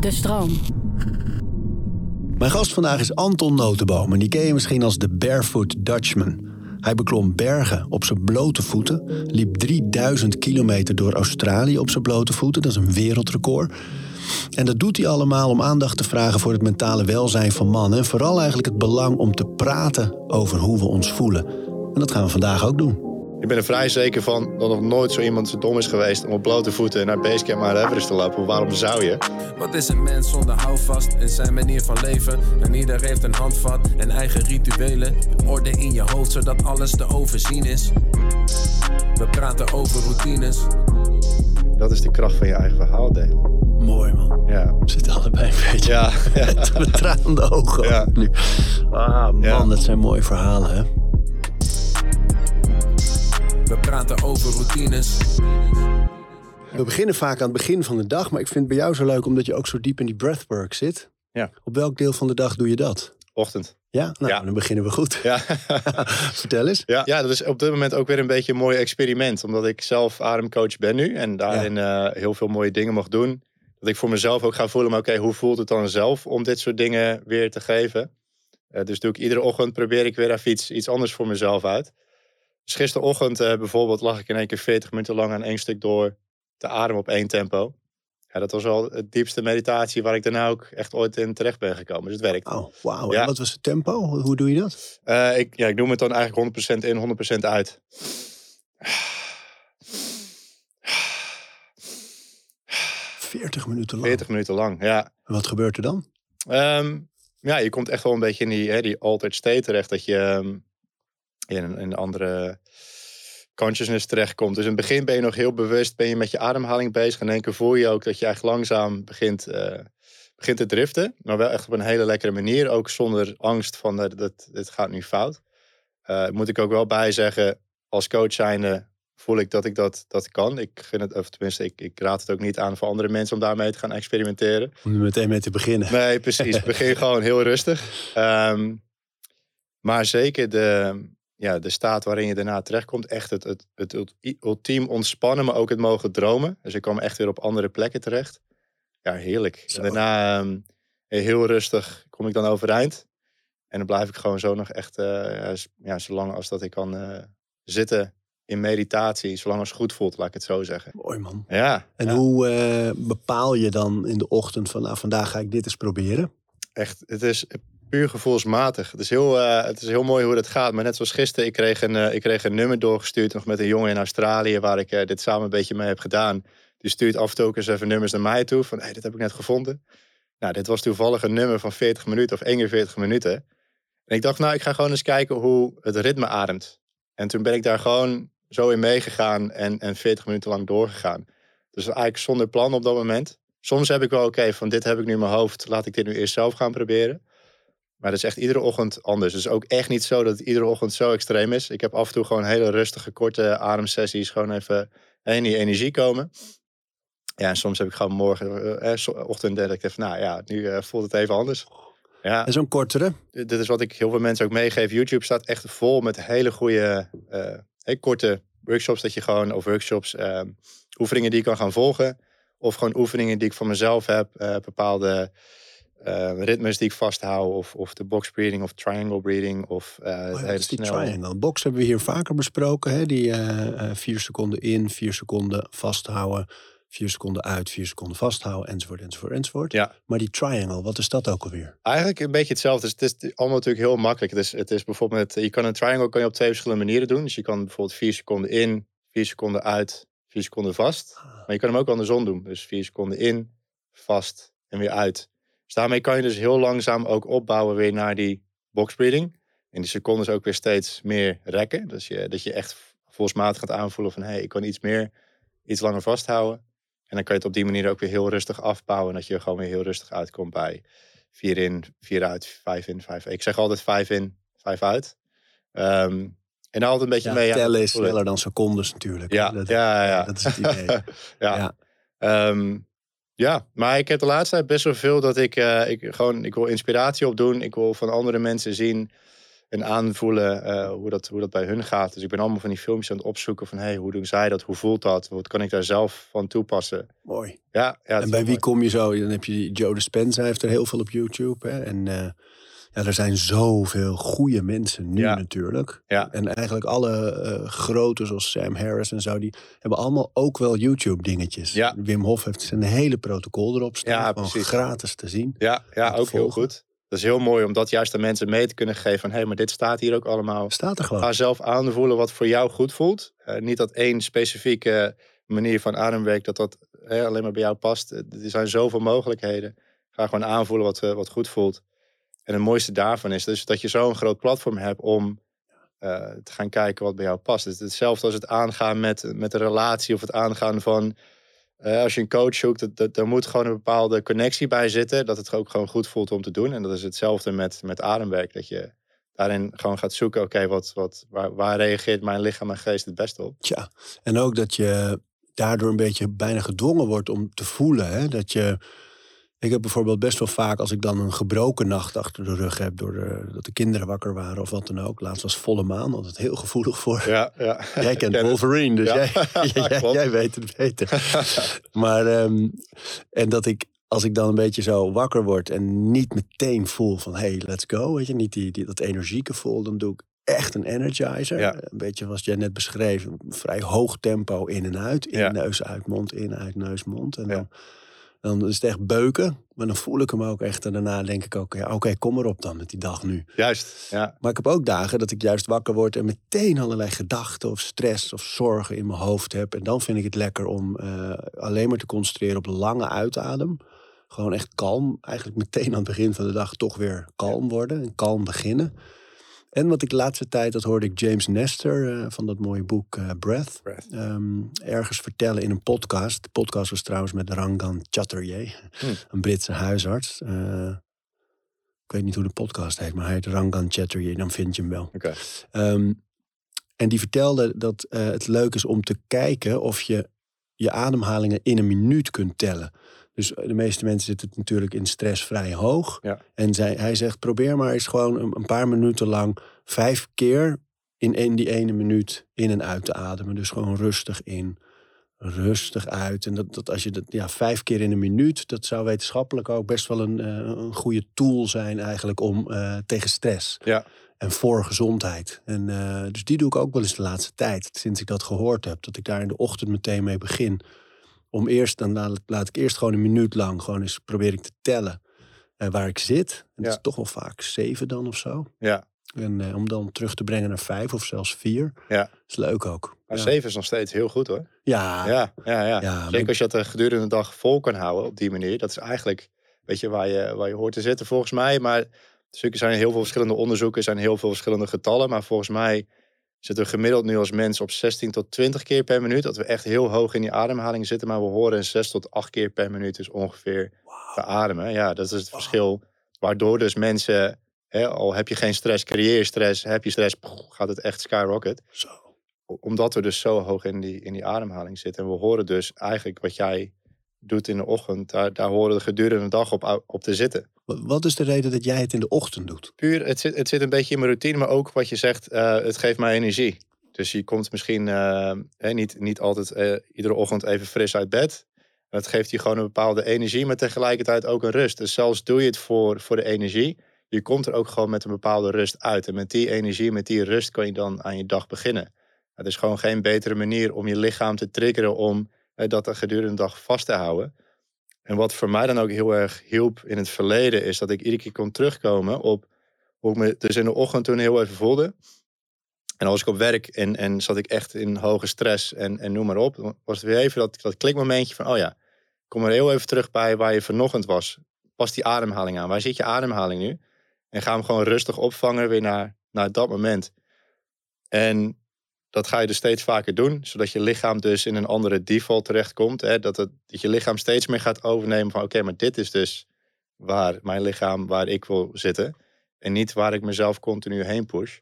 De stroom. Mijn gast vandaag is Anton Notenboom en die ken je misschien als de Barefoot Dutchman. Hij beklom bergen op zijn blote voeten, liep 3000 kilometer door Australië op zijn blote voeten, dat is een wereldrecord. En dat doet hij allemaal om aandacht te vragen voor het mentale welzijn van mannen en vooral eigenlijk het belang om te praten over hoe we ons voelen. En dat gaan we vandaag ook doen. Ik ben er vrij zeker van dat nog nooit zo iemand zo dom is geweest om op blote voeten naar Basecamp naar Everest te lopen. Waarom zou je? Wat is een mens zonder houvast in zijn manier van leven? En ieder heeft een handvat en eigen rituelen. Orde in je hoofd zodat alles te overzien is. We praten over routines. Dat is de kracht van je eigen verhaal delen. Mooi man. Ja. We zitten allebei een beetje Ja, ja. met traande ogen Ja. nu. Ah man, Ja. dat zijn mooie verhalen hè. We praten over routines. We beginnen vaak aan het begin van de dag, maar ik vind het bij jou zo leuk omdat je ook zo diep in die breathwork zit. Ja. Op welk deel van de dag doe je dat? Ochtend. Ja, nou, Ja. dan beginnen we goed. Ja. Vertel eens. Ja, ja, dat is op dit moment ook weer een beetje een mooi experiment. Omdat ik zelf ademcoach ben nu en daarin eh, heel veel mooie dingen mag doen. Dat ik voor mezelf ook ga voelen, maar oké, hoe voelt het dan zelf om dit soort dingen weer te geven? Eh, dus doe ik iedere ochtend, probeer ik weer even iets, iets anders voor mezelf uit. Dus gisterochtend eh, bijvoorbeeld lag ik in één keer 40 minuten lang aan één stuk door te ademen op één tempo. Ja, dat was al het diepste meditatie waar ik daarna ook echt ooit in terecht ben gekomen. Dus het werkt. Oh, wauw. Ja. En wat was het tempo? Hoe, doe je dat? Eh, ik, ja, ik noem het dan eigenlijk 100% in, 100% uit. 40 minuten lang. 40 minuten lang, ja. En wat gebeurt er dan? Ehm, ja, je komt echt wel een beetje in die, hè, die altered state terecht. Dat je ehm, in, een, andere consciousness terechtkomt. Dus in het begin ben je nog heel bewust, ben je met je ademhaling bezig. En in één keer voel je ook dat je echt langzaam begint, eh, begint te driften. Maar wel echt op een hele lekkere manier. Ook zonder angst van, eh, dat dit gaat nu fout. Eh, moet ik ook wel bij zeggen, als coach zijnde voel ik dat ik dat, dat kan. Ik gun het, of tenminste, ik, ik raad het ook niet aan voor andere mensen om daarmee te gaan experimenteren. Om er meteen mee te beginnen. Nee, precies. Begin gewoon heel rustig. Ehm, maar zeker de, ja, de staat waarin je daarna terechtkomt. Echt het, het, het ulti- ultiem ontspannen, maar ook het mogen dromen. Dus ik kwam echt weer op andere plekken terecht. Ja, heerlijk. Zo. En daarna ehm, heel rustig kom ik dan overeind. En dan blijf ik gewoon zo nog echt, eh, ja, zolang als dat ik kan eh, zitten in meditatie. Zolang als het goed voelt, laat ik het zo zeggen. Mooi man. Ja, En ja. hoe eh, bepaal je dan in de ochtend van nou, vandaag ga ik dit eens proberen? echt, het is puur gevoelsmatig. Het is, heel, eh, het is heel mooi hoe dat gaat. Maar net zoals gisteren, ik kreeg een, eh, ik kreeg een nummer doorgestuurd nog met een jongen in Australië, waar ik eh, dit samen een beetje mee heb gedaan. Die stuurt af en toe eens even nummers naar mij toe. Van, hey, dit heb ik net gevonden. Nou, dit was toevallig een nummer van 40 minuten of 41 minuten. En ik dacht, nou, ik ga gewoon eens kijken hoe het ritme ademt. En toen ben ik daar gewoon zo in meegegaan en, en 40 minuten lang doorgegaan. Dus eigenlijk zonder plan op dat moment. Soms heb ik wel, oké, van dit heb ik nu in mijn hoofd. Laat ik dit nu eerst zelf gaan proberen. Maar dat is echt iedere ochtend anders. Het is ook echt niet zo dat het iedere ochtend zo extreem is. Ik heb af en toe gewoon hele rustige, korte ademsessies. Gewoon even in die energie komen. Ja, en soms heb ik gewoon morgen, eh, eh, zo- ochtend, dat ik even, nou ja, nu eh, voelt het even anders. Ja, En zo'n kortere? dit is wat ik heel veel mensen ook meegeef. YouTube staat echt vol met hele goede, eh, korte workshops. Dat je gewoon, of workshops, eh, oefeningen die je kan gaan volgen. Of gewoon oefeningen die ik voor mezelf heb. eh, bepaalde eh, ritmes die ik vasthoud. Of, of de box breathing of triangle breathing. Of eh Oh ja, hele dat is die snel- triangle. Box hebben we hier vaker besproken. Hè? Die eh, eh, vier seconden in, vier seconden vasthouden. Vier seconden uit, vier seconden vasthouden, enzovoort, enzovoort, enzovoort. Ja. Maar die triangle, wat is dat ook alweer? Eigenlijk een beetje hetzelfde. Dus het is allemaal natuurlijk heel makkelijk. Het is, het is bijvoorbeeld, je kan een triangle kan je op twee verschillende manieren doen. Dus je kan bijvoorbeeld vier seconden in, vier seconden uit, vier seconden vast. Maar je kan hem ook andersom doen. Dus vier seconden in, vast en weer uit. Dus daarmee kan je dus heel langzaam ook opbouwen weer naar die box breathing. En die secondes ook weer steeds meer rekken. Dus je, dat je echt volsmatig gaat aanvoelen van... hé, hey, ik kan iets meer, iets langer vasthouden. En dan kan je het op die manier ook weer heel rustig afbouwen. En dat je gewoon weer heel rustig uitkomt bij vier in, vier uit, vijf in, vijf uit. Ik zeg altijd vijf in, vijf uit. Ehm, en dan altijd een beetje Ja, mee... tellen is sneller dan secondes natuurlijk. Ja, dat, ja, ja. dat is het idee. ja. Ja. Ja, maar ik heb de laatste tijd best wel veel dat ik, eh, ik gewoon, ik wil inspiratie opdoen. Ik wil van andere mensen zien en aanvoelen uh, hoe, dat, hoe dat bij hun gaat. Dus ik ben allemaal van die filmpjes aan het opzoeken van hey, hoe doen zij dat? Hoe voelt dat? Wat kan ik daar zelf van toepassen? Mooi. Ja, ja en bij wie kom je zo? Dan heb je Joe Dispenza, hij heeft er heel veel op YouTube. Hè? En uh, ja, er zijn zoveel goede mensen nu natuurlijk. Ja. En eigenlijk alle uh, grote zoals Sam Harris en zo, die hebben allemaal ook wel YouTube dingetjes. Ja. Wim Hof heeft zijn hele protocol erop staan. Ja, gewoon gratis te zien. Ja, ja ook heel goed. Dat is heel mooi om dat juist aan mensen mee te kunnen geven. Van hé, hey, maar dit staat hier ook allemaal. Staat er gewoon. Ga zelf aanvoelen wat voor jou goed voelt. Uh, niet dat één specifieke manier van ademwerk dat dat alleen maar bij jou past. Er zijn zoveel mogelijkheden. Ga gewoon aanvoelen wat, uh, wat goed voelt. En het mooiste daarvan is dus dat je zo'n groot platform hebt om uh, te gaan kijken wat bij jou past. Het is hetzelfde als het aangaan met, met een relatie of het aangaan van uh, als je een coach zoekt, dat, er moet gewoon een bepaalde connectie bij zitten. Dat het ook gewoon goed voelt om te doen. En dat is hetzelfde met, met ademwerk. Dat je daarin gewoon gaat zoeken, oké, wat, wat, waar, waar reageert mijn lichaam en geest het beste op? Tja, en ook dat je daardoor een beetje bijna gedwongen wordt om te voelen. Hè? Dat je, ik heb bijvoorbeeld best wel vaak, als ik dan een gebroken nacht achter de rug heb, door de, dat de kinderen wakker waren of wat dan ook. Laatst was volle maan, altijd heel gevoelig voor. Ja, ja. Jij kent Wolverine, dus ja. jij, jij, jij, weet het beter. maar, um, en dat ik, als ik dan een beetje zo wakker word en niet meteen voel van, hey, let's go, weet je, niet die, die, dat energieke voel, dan doe ik echt een energizer. Ja. Een beetje wat jij net beschreef, een vrij hoog tempo in en uit. In, Ja. neus, uit, mond, in, uit, neus, mond. En Ja. dan, dan is het echt beuken. Maar dan voel ik hem ook echt. En daarna denk ik ook, ja, oké, kom erop dan met die dag nu. Juist, ja. Maar ik heb ook dagen dat ik juist wakker word en meteen allerlei gedachten of stress of zorgen in mijn hoofd heb. En dan vind ik het lekker om eh, alleen maar te concentreren op lange uitadem. Gewoon echt kalm. Eigenlijk meteen aan het begin van de dag toch weer kalm worden en kalm beginnen. En wat ik de laatste tijd, dat hoorde ik James Nestor eh, van dat mooie boek eh, Breath. Breath. ehm, ergens vertellen in een podcast. De podcast was trouwens met Rangan Chatterjee, Hmm. een Britse huisarts. Eh, ik weet niet hoe de podcast heet, maar hij heet Rangan Chatterjee, dan vind je hem wel. Oké. Ehm, en die vertelde dat het leuk is om te kijken of je je ademhalingen in een minuut kunt tellen. Dus de meeste mensen zitten natuurlijk in stress vrij hoog. Ja. En zij, hij zegt, probeer maar eens gewoon een, een paar minuten lang vijf keer in, in die ene minuut in en uit te ademen. Dus gewoon rustig in, rustig uit. En dat, dat als je dat ja, vijf keer in een minuut, dat zou wetenschappelijk ook best wel een, eh, een goede tool zijn eigenlijk om eh, tegen stress Ja. en voor gezondheid. En eh, dus die doe ik ook wel eens de laatste tijd, sinds ik dat gehoord heb, dat ik daar in de ochtend meteen mee begin. Om eerst, dan laat, laat ik eerst gewoon een minuut lang, gewoon eens probeer ik te tellen eh, waar ik zit. En dat is toch wel vaak zeven dan of zo. Ja. En eh, om dan terug te brengen naar vijf of zelfs vier. Ja. is leuk ook. Maar ja. zeven is nog steeds heel goed hoor. Ja, Ja, ja, ja. Ja, Zeker als je dat eh, gedurende de dag vol kan houden op die manier. Dat is eigenlijk, weet je, waar je, waar je hoort te zitten volgens mij. Maar er zijn heel veel verschillende onderzoeken, er zijn heel veel verschillende getallen. Maar volgens mij zitten we gemiddeld nu als mens op 16 tot 20 keer per minuut. Dat we echt heel hoog in die ademhaling zitten. Maar we horen 6 tot 8 keer per minuut dus ongeveer te ademen. Ja, dat is het verschil. Waardoor dus mensen, hè, al heb je geen stress, creëer je stress. Heb je stress, gaat het echt skyrocket Zo. omdat we dus zo hoog in die, in die ademhaling zitten. En we horen dus eigenlijk wat jij doet in de ochtend, daar, daar horen we gedurende de dag op, op te zitten. Wat- is de reden dat jij het in de ochtend doet? Puur, het zit, het zit een beetje in mijn routine, maar ook wat je zegt, eh, het geeft mij energie. Dus je komt misschien eh, niet, niet altijd eh, iedere ochtend even fris uit bed. Het geeft je gewoon een bepaalde energie, maar tegelijkertijd ook een rust. Dus zelfs doe je het voor, voor de energie, je komt er ook gewoon met een bepaalde rust uit. En met die energie, met die rust kan je dan aan je dag beginnen. Het is gewoon geen betere manier om je lichaam te triggeren om dat er gedurende de dag vast te houden. En wat voor mij dan ook heel erg hielp in het verleden, is dat ik iedere keer kon terugkomen op hoe ik me dus in de ochtend toen heel even voelde. En was ik op werk en, en zat ik echt in hoge stress en, en noem maar op. Was het weer even dat, dat klikmomentje van, oh ja, kom er heel even terug bij waar je vanochtend was. Pas die ademhaling aan. Waar zit je ademhaling nu? En ga hem gewoon rustig opvangen weer naar, naar dat moment. En dat ga je dus steeds vaker doen, zodat je lichaam dus in een andere default terechtkomt. Hè? Dat, het, dat je lichaam steeds meer gaat overnemen van oké, maar dit is dus waar mijn lichaam, waar ik wil zitten. En niet waar ik mezelf continu heen push.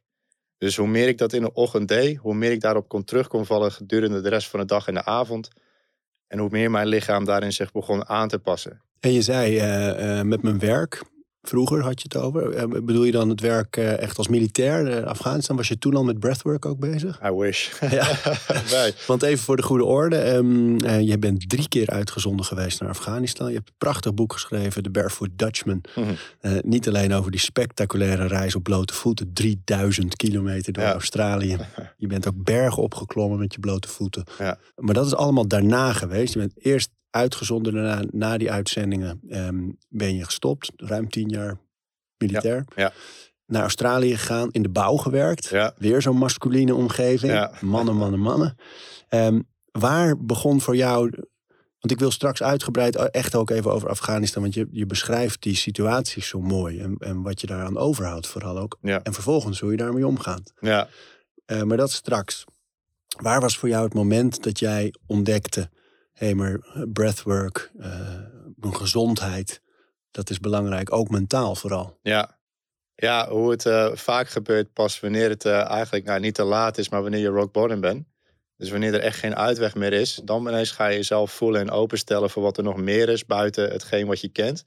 Dus hoe meer ik dat in de ochtend deed, hoe meer ik daarop kon terug kon vallen gedurende de rest van de dag en de avond. En hoe meer mijn lichaam daarin zich begon aan te passen. En je zei, eh, eh, met mijn werk Vroeger had je het over. Eh, bedoel je dan het werk eh, echt als militair? in Afghanistan was je toen al met breathwork ook bezig? I wish. Ja. nee. Want even voor de goede orde. eh, je bent drie keer uitgezonden geweest naar Afghanistan. Je hebt een prachtig boek geschreven, The Barefoot Dutchman. Mhm. Eh, niet alleen over die spectaculaire reis op blote voeten. 3000 kilometer door Ja. Australië. Je bent ook bergen opgeklommen met je blote voeten. Ja. Maar dat is allemaal daarna geweest. Je bent eerst uitgezonden. Daarna, na die uitzendingen ehm, ben je gestopt. Ruim tien jaar militair. ja. Naar Australië gegaan. In de bouw gewerkt. Ja. Weer zo'n masculine omgeving. Mannen, mannen, mannen. Ehm, waar begon voor jou... Want ik wil straks uitgebreid echt ook even over Afghanistan. Want je, je beschrijft die situatie zo mooi. En, en wat je daaraan overhoudt vooral ook. Ja. En vervolgens hoe je daarmee omgaat. Ja. Eh, maar dat straks. Waar was voor jou het moment dat jij ontdekte... hey, maar breathwork, eh, mijn gezondheid... dat is belangrijk, ook mentaal vooral. Ja. Ja, hoe het eh, vaak gebeurt pas wanneer het eh, eigenlijk nou, niet te laat is, maar wanneer je rock bottom bent. Dus wanneer er echt geen uitweg meer is, dan ineens ga je jezelf voelen en openstellen voor wat er nog meer is buiten hetgeen wat je kent.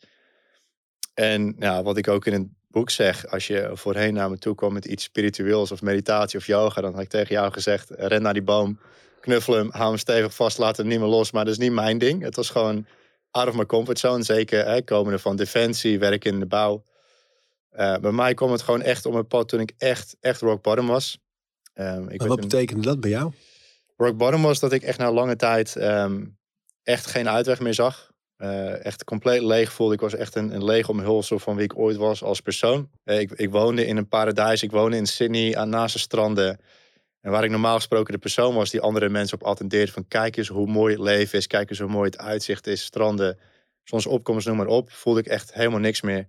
En ja, wat ik ook in het boek zeg, als je voorheen naar me toe kwam met iets spiritueels of meditatie of yoga, dan had ik tegen jou gezegd, ren naar die boom, knuffel hem, hou hem stevig vast, laat hem niet meer los. Maar dat is niet mijn ding. Het was gewoon out of my comfort zone. Zeker hè, komende van defensie, werken in de bouw. Uh, bij mij kwam het gewoon echt om een pad toen ik echt, echt rock bottom was. Um, ik wat een... betekende dat bij jou? Rock bottom was dat ik echt na lange tijd um, echt geen uitweg meer zag. Uh, echt compleet leeg voelde. Ik was echt een, een leeg omhulsel van wie ik ooit was als persoon. Uh, ik, ik, woonde in een paradijs. Ik woonde in Sydney aan naast de stranden. En waar ik normaal gesproken de persoon was die andere mensen op attendeerde. Van kijk eens hoe mooi het leven is. Kijk eens hoe mooi het uitzicht is. Stranden, zonsopkomst, noem maar op. Voelde ik echt helemaal niks meer.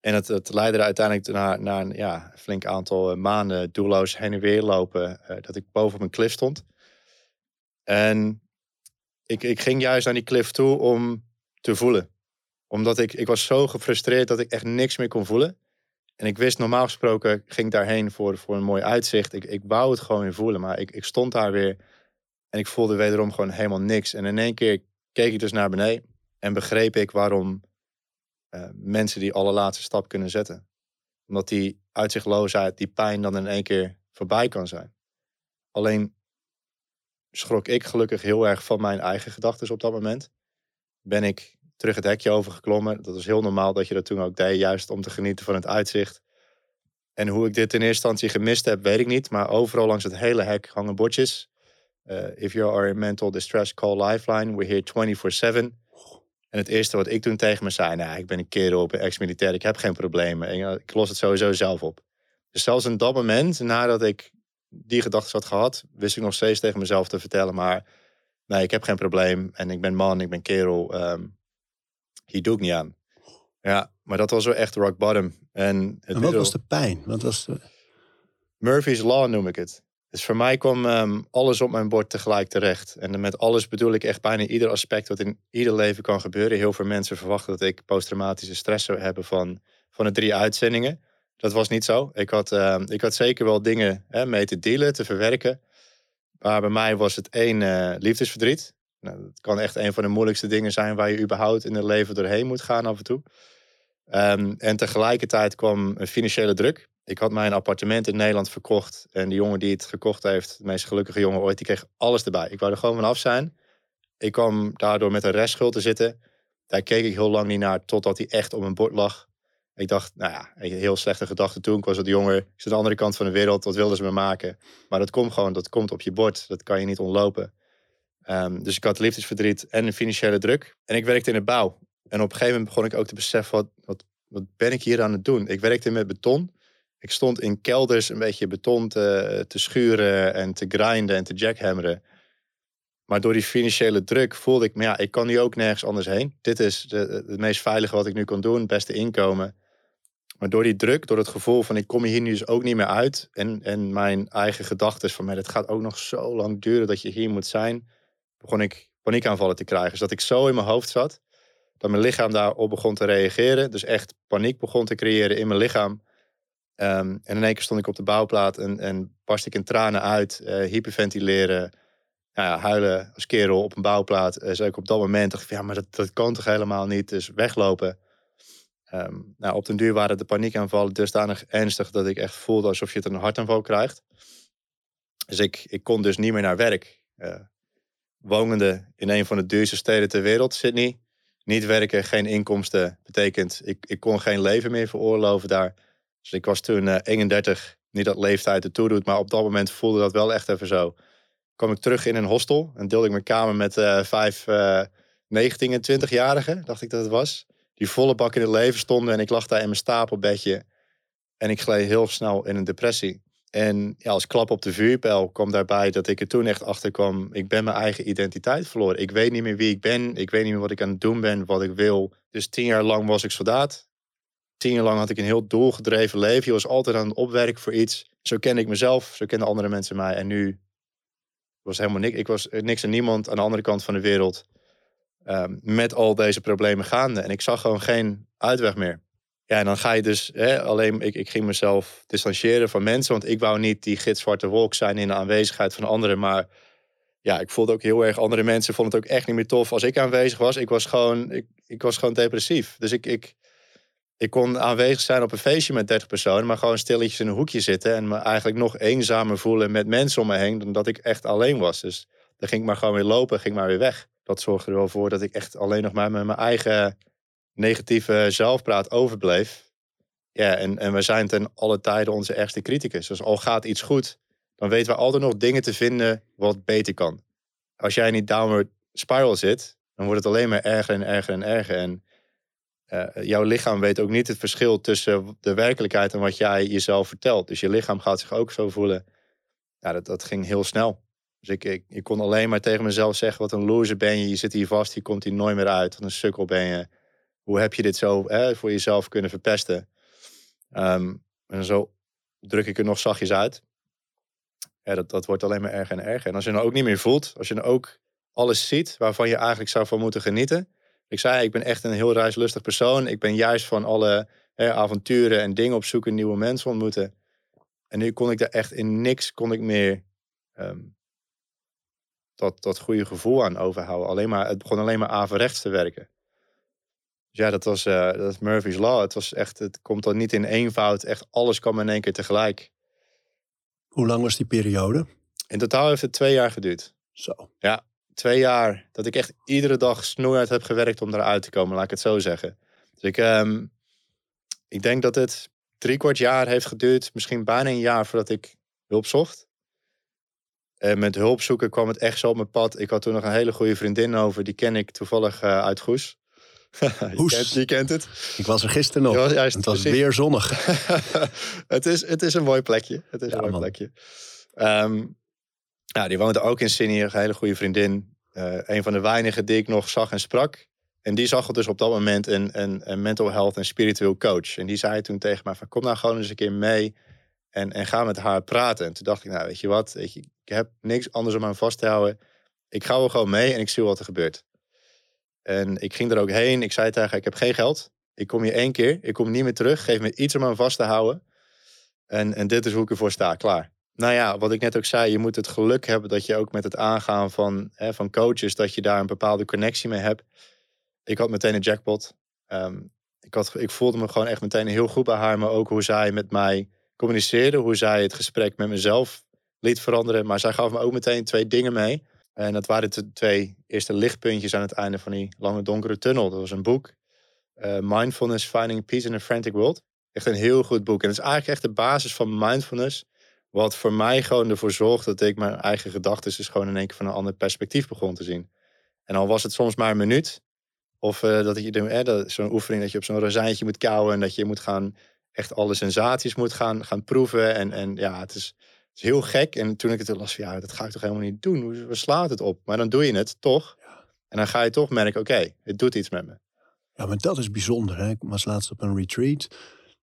En het, het leidde er uiteindelijk naar, naar een ja, flink aantal eh, maanden doelloos heen en weer lopen. Uh, dat ik boven op een klif stond. En ik, ik ging juist naar die klif toe om te voelen. Omdat ik, ik was zo gefrustreerd dat ik echt niks meer kon voelen. En ik wist normaal gesproken, ging ik daarheen voor, voor een mooi uitzicht. Ik, ik wou het gewoon weer voelen, maar ik, ik stond daar weer. En ik voelde wederom gewoon helemaal niks. En in één keer keek ik dus naar beneden. En begreep ik waarom uh, mensen die allerlaatste stap kunnen zetten. Omdat die uitzichtloosheid, die pijn dan in één keer voorbij kan zijn. Alleen schrok ik gelukkig heel erg van mijn eigen gedachten op dat moment. Ben ik terug het hekje overgeklommen. Dat was heel normaal dat je dat toen ook deed, juist om te genieten van het uitzicht. En hoe ik dit in eerste instantie gemist heb, weet ik niet. Maar overal langs het hele hek hangen bordjes. Uh, if you are in mental distress, call Lifeline. We're here 24-7. En het eerste wat ik toen tegen me zei, nou, ik ben een kerel, ben ex-militair, ik heb geen problemen. En ik los het sowieso zelf op. Dus zelfs in dat moment, nadat ik die gedachten had gehad, wist ik nog steeds tegen mezelf te vertellen, maar nee, ik heb geen probleem. En ik ben man, ik ben kerel. Um, hier doe ik niet aan. Ja, maar dat was wel echt rock bottom. En, het en wat was de pijn? Wat was de... Murphy's Law noem ik het. Dus voor mij kwam um, alles op mijn bord tegelijk terecht. En met alles bedoel ik echt bijna ieder aspect wat in ieder leven kan gebeuren. Heel veel mensen verwachten dat ik posttraumatische stress zou hebben van, van de drie uitzendingen. Dat was niet zo. Ik had, uh, ik had zeker wel dingen hè, mee te dealen, te verwerken. Maar bij mij was het één uh, liefdesverdriet. Nou, dat kan echt een van de moeilijkste dingen zijn waar je überhaupt in het leven doorheen moet gaan af en toe. Um, en tegelijkertijd kwam een financiële druk. Ik had mijn appartement in Nederland verkocht. En die jongen die het gekocht heeft, de meest gelukkige jongen ooit, die kreeg alles erbij. Ik wou er gewoon vanaf zijn. Ik kwam daardoor met een restschuld te zitten. Daar keek ik heel lang niet naar, totdat hij echt op mijn bord lag. Ik dacht, nou ja, heel slechte gedachte toen. Ik was jonger. Ik zit aan de andere kant van de wereld. Wat wilden ze me maken? Maar dat komt gewoon, dat komt op je bord. Dat kan je niet ontlopen. Um, dus ik had liefdesverdriet en een financiële druk. En ik werkte in de bouw. En op een gegeven moment begon ik ook te beseffen, wat, wat, wat ben ik hier aan het doen? Ik werkte met beton. Ik stond in kelders een beetje beton te, te schuren en te grinden en te jackhammeren. Maar door die financiële druk voelde ik, maar ja, ik kan nu ook nergens anders heen. Dit is het meest veilige wat ik nu kan doen, het beste inkomen. Maar door die druk, door het gevoel van ik kom hier nu dus ook niet meer uit. En, en mijn eigen gedachten van, het gaat ook nog zo lang duren dat je hier moet zijn. Begon ik paniekaanvallen te krijgen. Dus dat ik zo in mijn hoofd zat, dat mijn lichaam daarop begon te reageren. Dus echt paniek begon te creëren in mijn lichaam. Um, en in één keer stond ik op de bouwplaat en, en barst ik in tranen uit, uh, hyperventileren, nou ja, huilen als kerel op een bouwplaat. Uh, zei ik op dat moment, ja, maar dat, dat kan toch helemaal niet, dus weglopen. Ehm, nou, op den duur waren de paniekaanvallen dusdanig ernstig dat ik echt voelde alsof je het een hartaanval krijgt. Dus ik, ik kon dus niet meer naar werk. Uh, wonende in een van de duurste steden ter wereld, Sydney. Niet werken, geen inkomsten, betekent ik, ik kon geen leven meer veroorloven daar. Dus ik was toen uh, 31, niet dat leeftijd ertoe doet, maar op dat moment voelde dat wel echt even zo. Kwam ik terug in een hostel en deelde ik mijn kamer met uh, vijf uh, 19 en 20-jarigen, dacht ik dat het was. Die volle bak in het leven stonden en ik lag daar in mijn stapelbedje. En ik gleed heel snel in een depressie. En als klap op de vuurpijl kwam daarbij dat ik er toen echt achter kwam. Ik ben mijn eigen identiteit verloren. Ik weet niet meer wie ik ben. Ik weet niet meer wat ik aan het doen ben, wat ik wil. Dus tien jaar lang was ik soldaat. Tien jaar lang had ik een heel doelgedreven leven. Je was altijd aan het opwerken voor iets. Zo kende ik mezelf, zo kenden andere mensen mij. En nu was helemaal niks. Ik was niks en niemand aan de andere kant van de wereld. Um, met al deze problemen gaande. En ik zag gewoon geen uitweg meer. Ja, en dan ga je dus hè, alleen, ik, ik ging mezelf distancieren van mensen, want ik wou niet die gitzwarte wolk zijn in de aanwezigheid van anderen. Maar ja, ik voelde ook heel erg, andere mensen vonden het ook echt niet meer tof als ik aanwezig was. Ik was gewoon, ik, ik was gewoon depressief. Dus ik, ik, ik kon aanwezig zijn op een feestje met 30 personen, maar gewoon stilletjes in een hoekje zitten en me eigenlijk nog eenzamer voelen met mensen om me heen dan dat ik echt alleen was. Dus dan ging ik maar gewoon weer lopen, ging maar weer weg. Dat zorgde er wel voor dat ik echt alleen nog maar met mijn eigen negatieve zelfpraat overbleef. Ja, en, en we zijn ten alle tijden onze ergste criticus. Dus al gaat iets goed, dan weten we altijd nog dingen te vinden wat beter kan. Als jij in die downward spiral zit, dan wordt het alleen maar erger en erger en erger. En uh, jouw lichaam weet ook niet het verschil tussen de werkelijkheid en wat jij jezelf vertelt. Dus je lichaam gaat zich ook zo voelen. Ja, dat, dat ging heel snel. Dus ik, ik, ik kon alleen maar tegen mezelf zeggen: wat een loser ben je. Je zit hier vast, je komt hier nooit meer uit. Wat een sukkel ben je hoe heb je dit zo hè, voor jezelf kunnen verpesten? Um, en zo druk ik er nog zachtjes uit. Dat, dat wordt alleen maar erger en erger. En als je nou ook niet meer voelt, als je nou ook alles ziet waarvan je eigenlijk zou van moeten genieten. Ik zei, ik ben echt een heel reislustig persoon. Ik ben juist van alle hè, avonturen en dingen opzoeken, nieuwe mensen ontmoeten. En nu kon ik daar echt in niks kon ik meer um, dat, dat goede gevoel aan overhouden. Alleen maar, het begon alleen maar averechts te werken. Dus ja, dat was uh, dat Murphy's Law. Het, was echt, het komt dan niet in eenvoud. Echt alles kwam in één keer tegelijk. Hoe lang was die periode? In totaal heeft het twee jaar geduurd. Zo. Ja, twee jaar. Dat ik echt iedere dag snoeihard heb gewerkt om eruit te komen, laat ik het zo zeggen. Dus ik, um, ik denk dat het drie kwart jaar heeft geduurd. Misschien bijna een jaar voordat ik hulp zocht. En met hulp zoeken kwam het echt zo op mijn pad. Ik had toen nog een hele goede vriendin over. Die ken ik toevallig uh, uit Goes. je, kent, je, kent, het. Ik was er gisteren nog. Juist, het was weer zonnig. het, is, het is een mooi plekje. Het is ja, een mooi man. plekje. Um, ja, die woonde ook in Sydney. Een hele goede vriendin. Uh, een van de weinigen die ik nog zag en sprak. En die zag dus op dat moment een, een, een mental health en spiritueel coach. En die zei toen tegen mij van kom nou gewoon eens een keer mee. En, en ga met haar praten. En toen dacht ik, nou weet je wat, weet je, ik heb niks anders om aan vast te houden. Ik ga wel gewoon mee en ik zie wat er gebeurt. En ik ging er ook heen. Ik zei tegen haar, ik heb geen geld. Ik kom hier één keer. Ik kom niet meer terug. Geef me iets om aan vast te houden. En, en dit is hoe ik ervoor sta. Klaar. Nou ja, wat ik net ook zei. Je moet het geluk hebben dat je ook met het aangaan van, hè, van coaches... dat je daar een bepaalde connectie mee hebt. Ik had meteen een jackpot. Um, ik, had, ik voelde me gewoon echt meteen heel goed bij haar. Maar ook hoe zij met mij communiceerde. Hoe zij het gesprek met mezelf liet veranderen. Maar zij gaf me ook meteen twee dingen mee en dat waren de twee eerste lichtpuntjes aan het einde van die lange donkere tunnel. Dat was een boek, uh, Mindfulness Finding Peace in a Frantic World. Echt een heel goed boek. En het is eigenlijk echt de basis van mindfulness. Wat voor mij gewoon ervoor zorgt dat ik mijn eigen gedachten dus gewoon in één keer van een ander perspectief begon te zien. En al was het soms maar een minuut. Of uh, dat je eh, zo'n oefening dat je op zo'n rozijntje moet kauwen. En dat je moet gaan echt alle sensaties moet gaan, gaan proeven. En, en ja, het is, is heel gek. En toen ik het las, ja, dat ga ik toch helemaal niet doen. Waar slaat het op? Maar dan doe je het toch. Ja. En dan ga je toch merken, oké, het doet iets met me. Ja, maar dat is bijzonder. Hè? Ik was laatst op een retreat.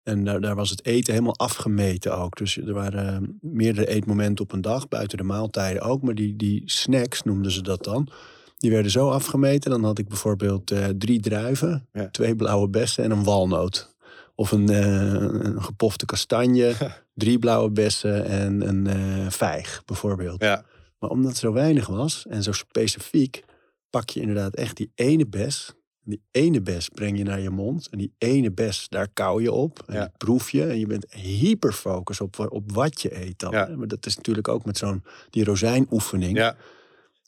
En daar, daar was het eten helemaal afgemeten ook. Dus er waren ehm, meerdere eetmomenten op een dag, buiten de maaltijden ook. Maar die, die snacks noemden ze dat dan. Die werden zo afgemeten. Dan had ik bijvoorbeeld uh, drie druiven, ja. twee blauwe bessen en een walnoot. Of een, uh, een gepofte kastanje, drie blauwe bessen en een uh, vijg bijvoorbeeld. Ja. Maar omdat het zo weinig was en zo specifiek, pak je inderdaad echt die ene bes. Die ene bes breng je naar je mond. En die ene bes, daar kauw je op. En Ja. die proef je. En je bent hyperfocus op, op wat je eet dan. Ja. Maar dat is natuurlijk ook met zo'n die rozijnoefening. Ja,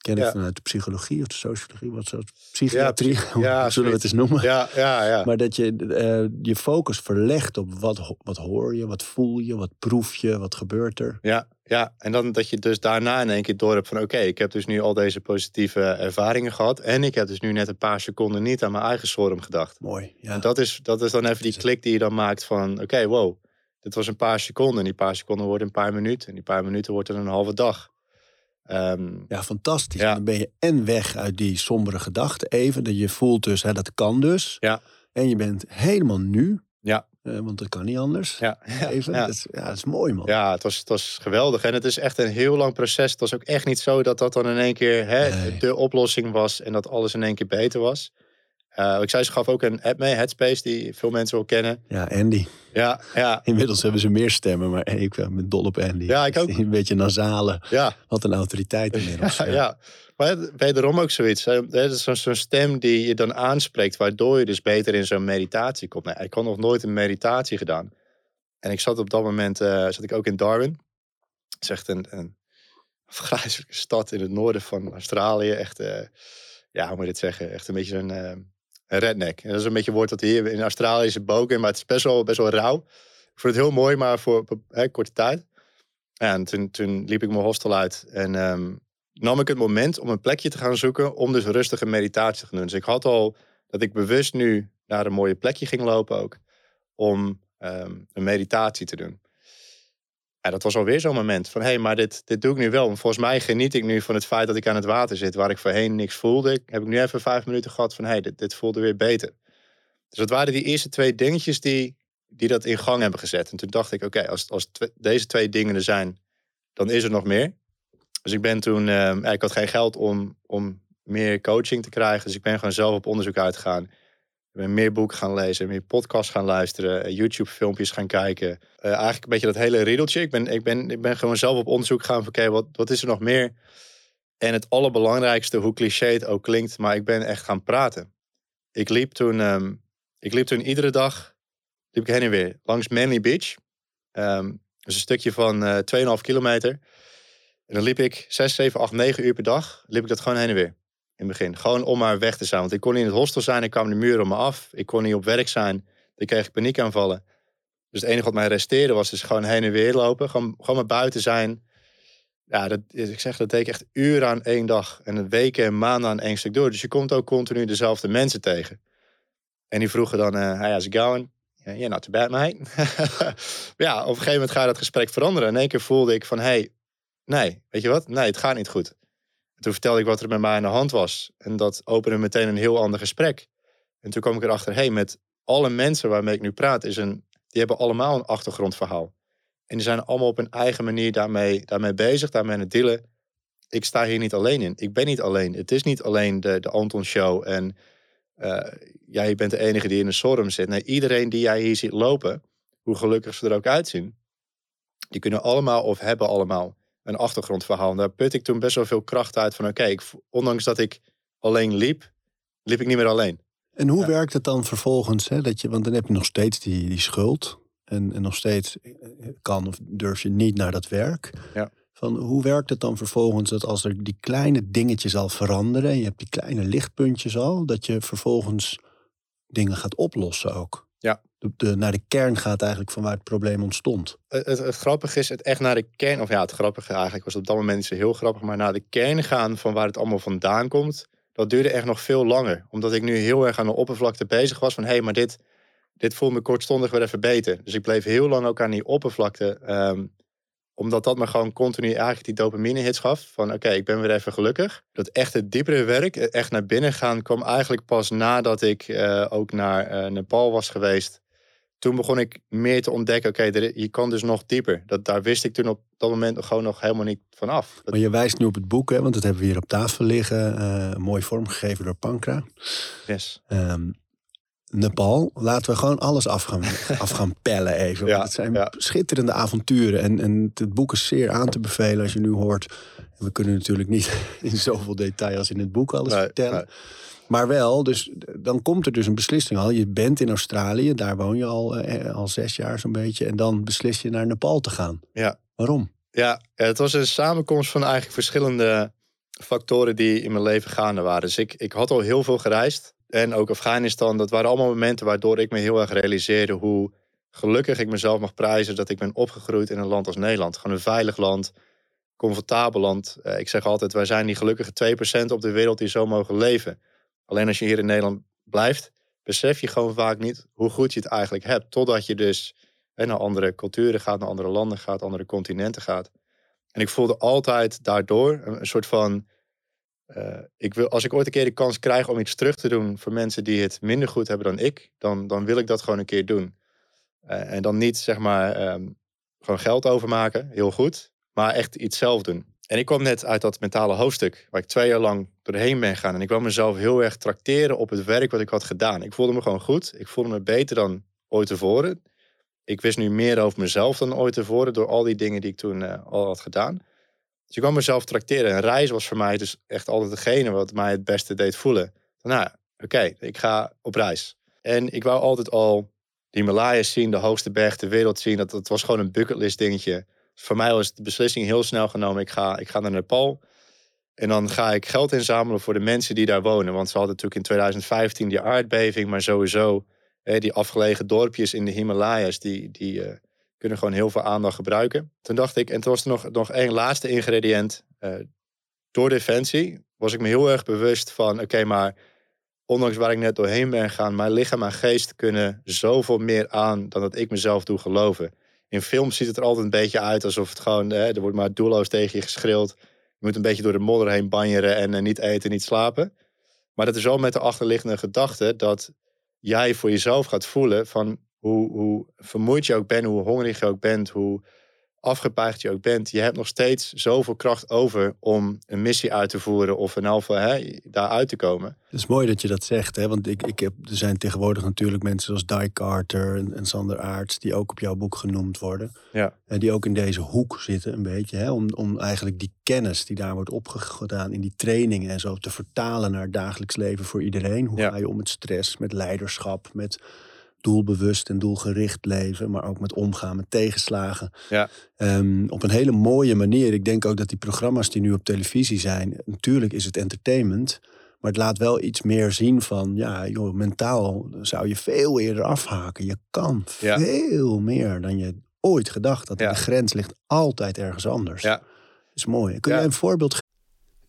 Ken ik Ja. vanuit de psychologie of de sociologie. Wat zo, psychiatrie. psy- Hoe ja, zullen we het eens noemen? ja, ja. ja. Maar dat je eh, je focus verlegt op wat, wat hoor je, wat voel je, wat proef je, wat gebeurt er. Ja, ja, en dan dat je dus daarna in één keer door hebt van... oké, ik heb dus nu al deze positieve ervaringen gehad... en ik heb dus nu net een paar seconden niet aan mijn eigen storm gedacht. Mooi. Ja. En dat is, dat is dan even die klik die je dan maakt van... oké, wow, dit was een paar seconden. En die paar seconden worden een paar minuten. En die paar minuten wordt er een halve dag. Ehm, Ja, fantastisch. Ja. Dan ben je en weg uit die sombere gedachten even. Dat je voelt dus, hè, dat kan dus. Ja. En je bent helemaal nu. Ja. Eh, want dat kan niet anders. ja, Even. ja. Dat, is, ja, dat is mooi, man. Ja, het was, het was geweldig. En het is echt een heel lang proces. Het was ook echt niet zo dat dat dan in één keer hè, Nee. de oplossing was en dat alles in één keer beter was. Eh, ik zei, ze gaf ook een app mee, Headspace, die veel mensen wel kennen. Ja, Andy. Ja, ja, Inmiddels hebben ze meer stemmen, maar ik ben dol op Andy. Ja, ik ook. Een beetje nasale. ja, Wat een autoriteit inmiddels. ja, ja. Maar het- wederom ook zoiets. Het is zo'n stem die je dan aanspreekt, waardoor je dus beter in zo'n meditatie komt. Nee, ik had nog nooit een meditatie gedaan. En ik zat op dat moment, eh, zat ik ook in Darwin. Het is echt een, een stad in het noorden van Australië. Echt, eh, ja, hoe moet je dit zeggen? Echt een beetje zo'n eh, redneck. En dat is een beetje een woord dat hier in Australië is boken, maar het is best wel, best wel rauw. Ik vond het heel mooi, maar voor hè, korte tijd. En toen, toen liep ik mijn hostel uit en ehm, nam ik het moment om een plekje te gaan zoeken om dus rustig een meditatie te doen. Dus ik had al dat ik bewust nu naar een mooie plekje ging lopen ook, om ehm, een meditatie te doen. Ja, dat was alweer zo'n moment van, hé, hey, maar dit, dit doe ik nu wel. Volgens mij geniet ik nu van het feit dat ik aan het water zit, waar ik voorheen niks voelde. Heb ik nu even vijf minuten gehad van, hé, hey, dit, dit voelde weer beter. Dus dat waren die eerste twee dingetjes die, die dat in gang hebben gezet. En toen dacht ik, oké, als, als deze twee dingen er zijn, dan is er nog meer. Dus ik ben toen, ja, ik had geen geld om, om meer coaching te krijgen. Dus ik ben gewoon zelf op onderzoek uitgegaan. Ik ben meer boeken gaan lezen, meer podcasts gaan luisteren, eh, YouTube-filmpjes gaan kijken. Eh, eigenlijk een beetje dat hele riedeltje. Ik ben, ik ben, ik ben gewoon zelf op onderzoek gegaan van, oké, wat, wat is er nog meer? En het allerbelangrijkste, hoe cliché het ook klinkt, maar ik ben echt gaan praten. Ik liep toen, ehm, ik liep toen iedere dag, liep ik heen en weer, langs Manly Beach. Ehm dus een stukje van eh 2,5 kilometer. En dan liep ik 6, 7, 8, 9 uur per dag. Liep ik dat gewoon heen en weer. In het begin. Gewoon om maar weg te zijn. Want ik kon niet in het hostel zijn. Ik kwam de muren om me af. Ik kon niet op werk zijn. Dan kreeg ik paniekaanvallen. Dus het enige wat mij resteerde was dus gewoon heen en weer lopen. Gewoon, gewoon maar buiten zijn. Ja, dat, ik zeg, dat deed ik echt uren aan één dag. En weken en maanden aan één stuk door. Dus je komt ook continu dezelfde mensen tegen. En die vroegen dan, eh hey, how's it going? Yeah, not too bad, mate. Ja, op een gegeven moment ga je dat gesprek veranderen. In één keer voelde ik van, hey, nee, weet je wat? Nee, het gaat niet goed. En toen vertelde ik wat er met mij aan de hand was. En dat opende meteen een heel ander gesprek. En toen kwam ik erachter, hey, met alle mensen waarmee ik nu praat, is een, die hebben allemaal een achtergrondverhaal. En die zijn allemaal op hun eigen manier daarmee, daarmee bezig, daarmee aan het dealen. Ik sta hier niet alleen in. Ik ben niet alleen. Het is niet alleen de, de Anton Show en eh, ja, bent de enige die in een storm zit. Nee, iedereen die jij hier ziet lopen, hoe gelukkig ze er ook uitzien, die kunnen allemaal of hebben allemaal een achtergrondverhaal. En daar put ik toen best wel veel kracht uit van oké, ondanks dat ik alleen liep, liep ik niet meer alleen. En hoe Ja. werkt het dan vervolgens? Hè, dat je, want dan heb je nog steeds die, die schuld. En, en nog steeds eh, kan of durf je niet naar dat werk. Ja. Van, hoe werkt het dan vervolgens dat als er die kleine dingetjes al veranderen... en je hebt die kleine lichtpuntjes al... dat je vervolgens dingen gaat oplossen ook? Ja. De, naar de kern gaat eigenlijk van waar het probleem ontstond. Het, het, grappige is het echt naar de kern, of ja, het grappige eigenlijk was op dat moment niet zo heel grappig, maar naar de kern gaan van waar het allemaal vandaan komt, dat duurde echt nog veel langer. Omdat ik nu heel erg aan de oppervlakte bezig was van hé, hey, maar dit, dit voelt me kortstondig weer even beter. Dus ik bleef heel lang ook aan die oppervlakte, ehm, omdat dat me gewoon continu eigenlijk die dopamine hits gaf. Van oké, ik ben weer even gelukkig. Dat echt het diepere werk, echt naar binnen gaan, kwam eigenlijk pas nadat ik eh, ook naar eh, Nepal was geweest toen begon ik meer te ontdekken, oké, je kan dus nog dieper. Dat, daar wist ik toen op dat moment gewoon nog helemaal niet van af. Dat- Maar je wijst nu op het boek, hè, want dat hebben we hier op tafel liggen. eh, mooi vormgegeven door Pankra. yes. Ehm, Nepal, laten we gewoon alles af gaan, af gaan pellen even. Ja, het zijn ja. schitterende avonturen. En, en het boek is zeer aan te bevelen als je nu hoort. En we kunnen natuurlijk niet in zoveel detail als in het boek alles Nee, vertellen. nee. Maar wel, dus dan komt er dus een beslissing al. Je bent in Australië, daar woon je al, eh, al zes jaar zo'n beetje. En dan beslis je naar Nepal te gaan. Ja. Waarom? Ja, het was een samenkomst van eigenlijk verschillende factoren die in mijn leven gaande waren. Dus ik, ik had al heel veel gereisd. En ook Afghanistan, dat waren allemaal momenten waardoor ik me heel erg realiseerde hoe gelukkig ik mezelf mag prijzen dat ik ben opgegroeid in een land als Nederland. Gewoon een veilig land, comfortabel land. Eh, ik zeg altijd, wij zijn die gelukkige 2% op de wereld die zo mogen leven. Alleen als je hier in Nederland blijft, besef je gewoon vaak niet hoe goed je het eigenlijk hebt. Totdat je dus naar andere culturen gaat, naar andere landen gaat, andere continenten gaat. En ik voelde altijd daardoor een, soort van. Uh, ik wil, als ik ooit een keer de kans krijg om iets terug te doen voor mensen die het minder goed hebben dan ik, dan, dan wil ik dat gewoon een keer doen. Uh, en dan niet zeg maar um, gewoon geld overmaken, heel goed, maar echt iets zelf doen. En ik kwam net uit dat mentale hoofdstuk, waar ik twee jaar lang doorheen ben gegaan. En ik kwam mezelf heel erg trakteren op het werk wat ik had gedaan. Ik voelde me gewoon goed. Ik voelde me beter dan ooit tevoren ik wist nu meer over mezelf dan ooit tevoren door al die dingen die ik toen uh, al had gedaan. Dus ik kwam mezelf tracteren. En reizen was voor mij dus echt altijd degene wat mij het beste deed voelen. Nou, oké, ik ga op reis. En ik wou altijd al de Himalayas zien, de hoogste berg ter wereld zien. Dat, dat was gewoon een bucketlist dingetje. Voor mij was de beslissing heel snel genomen. Ik ga, ik ga naar Nepal. En dan ga ik geld inzamelen voor de mensen die daar wonen. Want ze hadden natuurlijk in 2015 die aardbeving, maar sowieso die afgelegen dorpjes in de Himalaya's, die, die uh, kunnen gewoon heel veel aandacht gebruiken. Toen dacht ik, en toen was er nog, nog één laatste ingrediënt. Uh, door Defensie was ik me heel erg bewust van, oké, maar ondanks waar ik net doorheen ben gegaan, mijn lichaam en geest kunnen zoveel meer aan dan dat ik mezelf doe geloven. In films ziet het er altijd een beetje uit alsof het gewoon, er wordt maar doelloos tegen je geschreeuwd. Je moet een beetje door de modder heen banjeren en uh, niet eten, niet slapen. Maar dat is wel met de achterliggende gedachte dat jij voor jezelf gaat voelen van hoe, hoe vermoeid je ook bent, hoe hongerig je ook bent, hoe afgepaagd je ook bent, je hebt nog steeds zoveel kracht over om een missie uit te voeren of een alfa hè, daar uit te komen. Het is mooi dat je dat zegt, hè? want ik, ik heb, er zijn tegenwoordig natuurlijk mensen zoals Di Carter en, en Sander Aarts, die ook op jouw boek genoemd worden. Ja. En die ook in deze hoek zitten een beetje, hè? Om, om eigenlijk die kennis die daar wordt opgedaan in die trainingen en zo te vertalen naar het dagelijks leven voor iedereen. Hoe ga je om met stress, met leiderschap, met doelbewust en doelgericht leven, maar ook met omgaan met tegenslagen. Ja. Um, op een hele mooie manier. Ik denk ook dat die programma's die nu op televisie zijn, natuurlijk is het entertainment, maar het laat wel iets meer zien van, ja, joh, mentaal zou je veel eerder afhaken. Je kan Ja. veel meer dan je ooit gedacht had. Ja. De grens ligt altijd ergens anders. Ja. Dat is mooi. Kun jij een voorbeeld geven?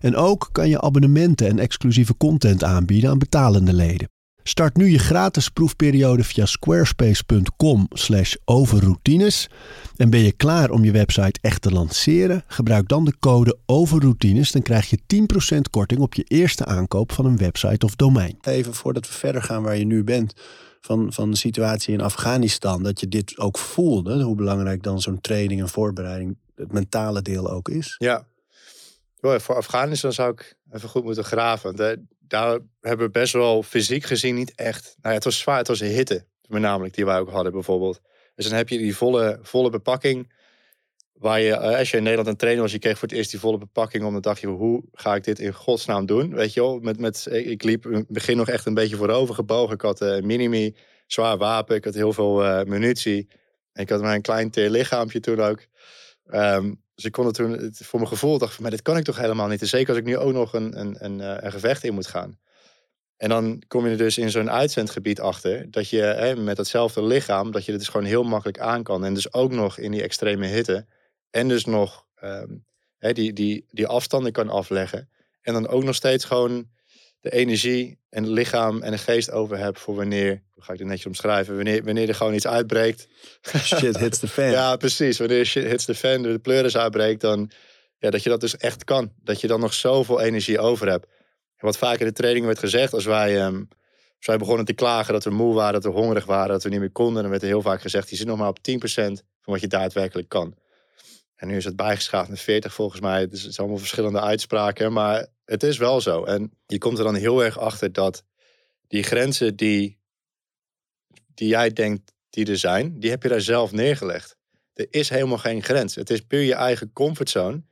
En ook kan je abonnementen en exclusieve content aanbieden aan betalende leden. Start nu je gratis proefperiode via squarespace.com slash overroutines. En ben je klaar om je website echt te lanceren? Gebruik dan de code overroutines. Dan krijg je 10% korting op je eerste aankoop van een website of domein. Even voordat we verder gaan waar je nu bent. Van, van de situatie in Afghanistan. Dat je dit ook voelde. Hoe belangrijk dan zo'n training en voorbereiding. Het mentale deel ook is. Ja. Wel, voor Afghanistan zou ik even goed moeten graven. Eh, daar hebben we best wel fysiek gezien niet echt. Nou ja, het was zwaar, het was hitte. Met namelijk die wij ook hadden bijvoorbeeld. Dus dan heb je die volle, volle bepakking. Waar je, eh, als je in Nederland een trainer was, je kreeg voor het eerst die volle bepakking. Om dan dacht je, hoe ga ik dit in godsnaam doen? Weet je wel, met, met, ik liep in het begin nog echt een beetje voorover gebogen. Ik had een minimi, zwaar wapen. Ik had heel veel eh, munitie. En ik had maar een klein teer lichaampje toen ook. Ehm, dus ik kon het toen, voor mijn gevoel, dacht ik, maar dit kan ik toch helemaal niet. En zeker als ik nu ook nog een, een, een, eh, een gevecht in moet gaan. En dan kom je er dus in zo'n uitzendgebied achter, dat je hè, met datzelfde lichaam, dat je het dus gewoon heel makkelijk aan kan. En dus ook nog in die extreme hitte. En dus nog ehm, hè, die, die, die afstanden kan afleggen. En dan ook nog steeds gewoon de energie en lichaam en de geest over heb voor wanneer, ga ik dit netjes omschrijven, wanneer, wanneer er gewoon iets uitbreekt. Shit hits the fan. Ja, precies. Wanneer shit hits the fan, de pleuris uitbreekt, dan ja, dat je dat dus echt kan. Dat je dan nog zoveel energie over hebt. En wat vaak in de training werd gezegd, als wij, um, als wij begonnen te klagen dat we moe waren, dat we hongerig waren, dat we niet meer konden, dan werd er heel vaak gezegd, je zit nog maar op 10% van wat je daadwerkelijk kan. En nu is het bijgeschaafd naar 40 volgens mij. Dus het zijn allemaal verschillende uitspraken. Maar het is wel zo. En je komt er dan heel erg achter dat die grenzen die, die jij denkt die er zijn, die heb je daar zelf neergelegd. Er is helemaal geen grens. Het is puur je eigen comfortzone.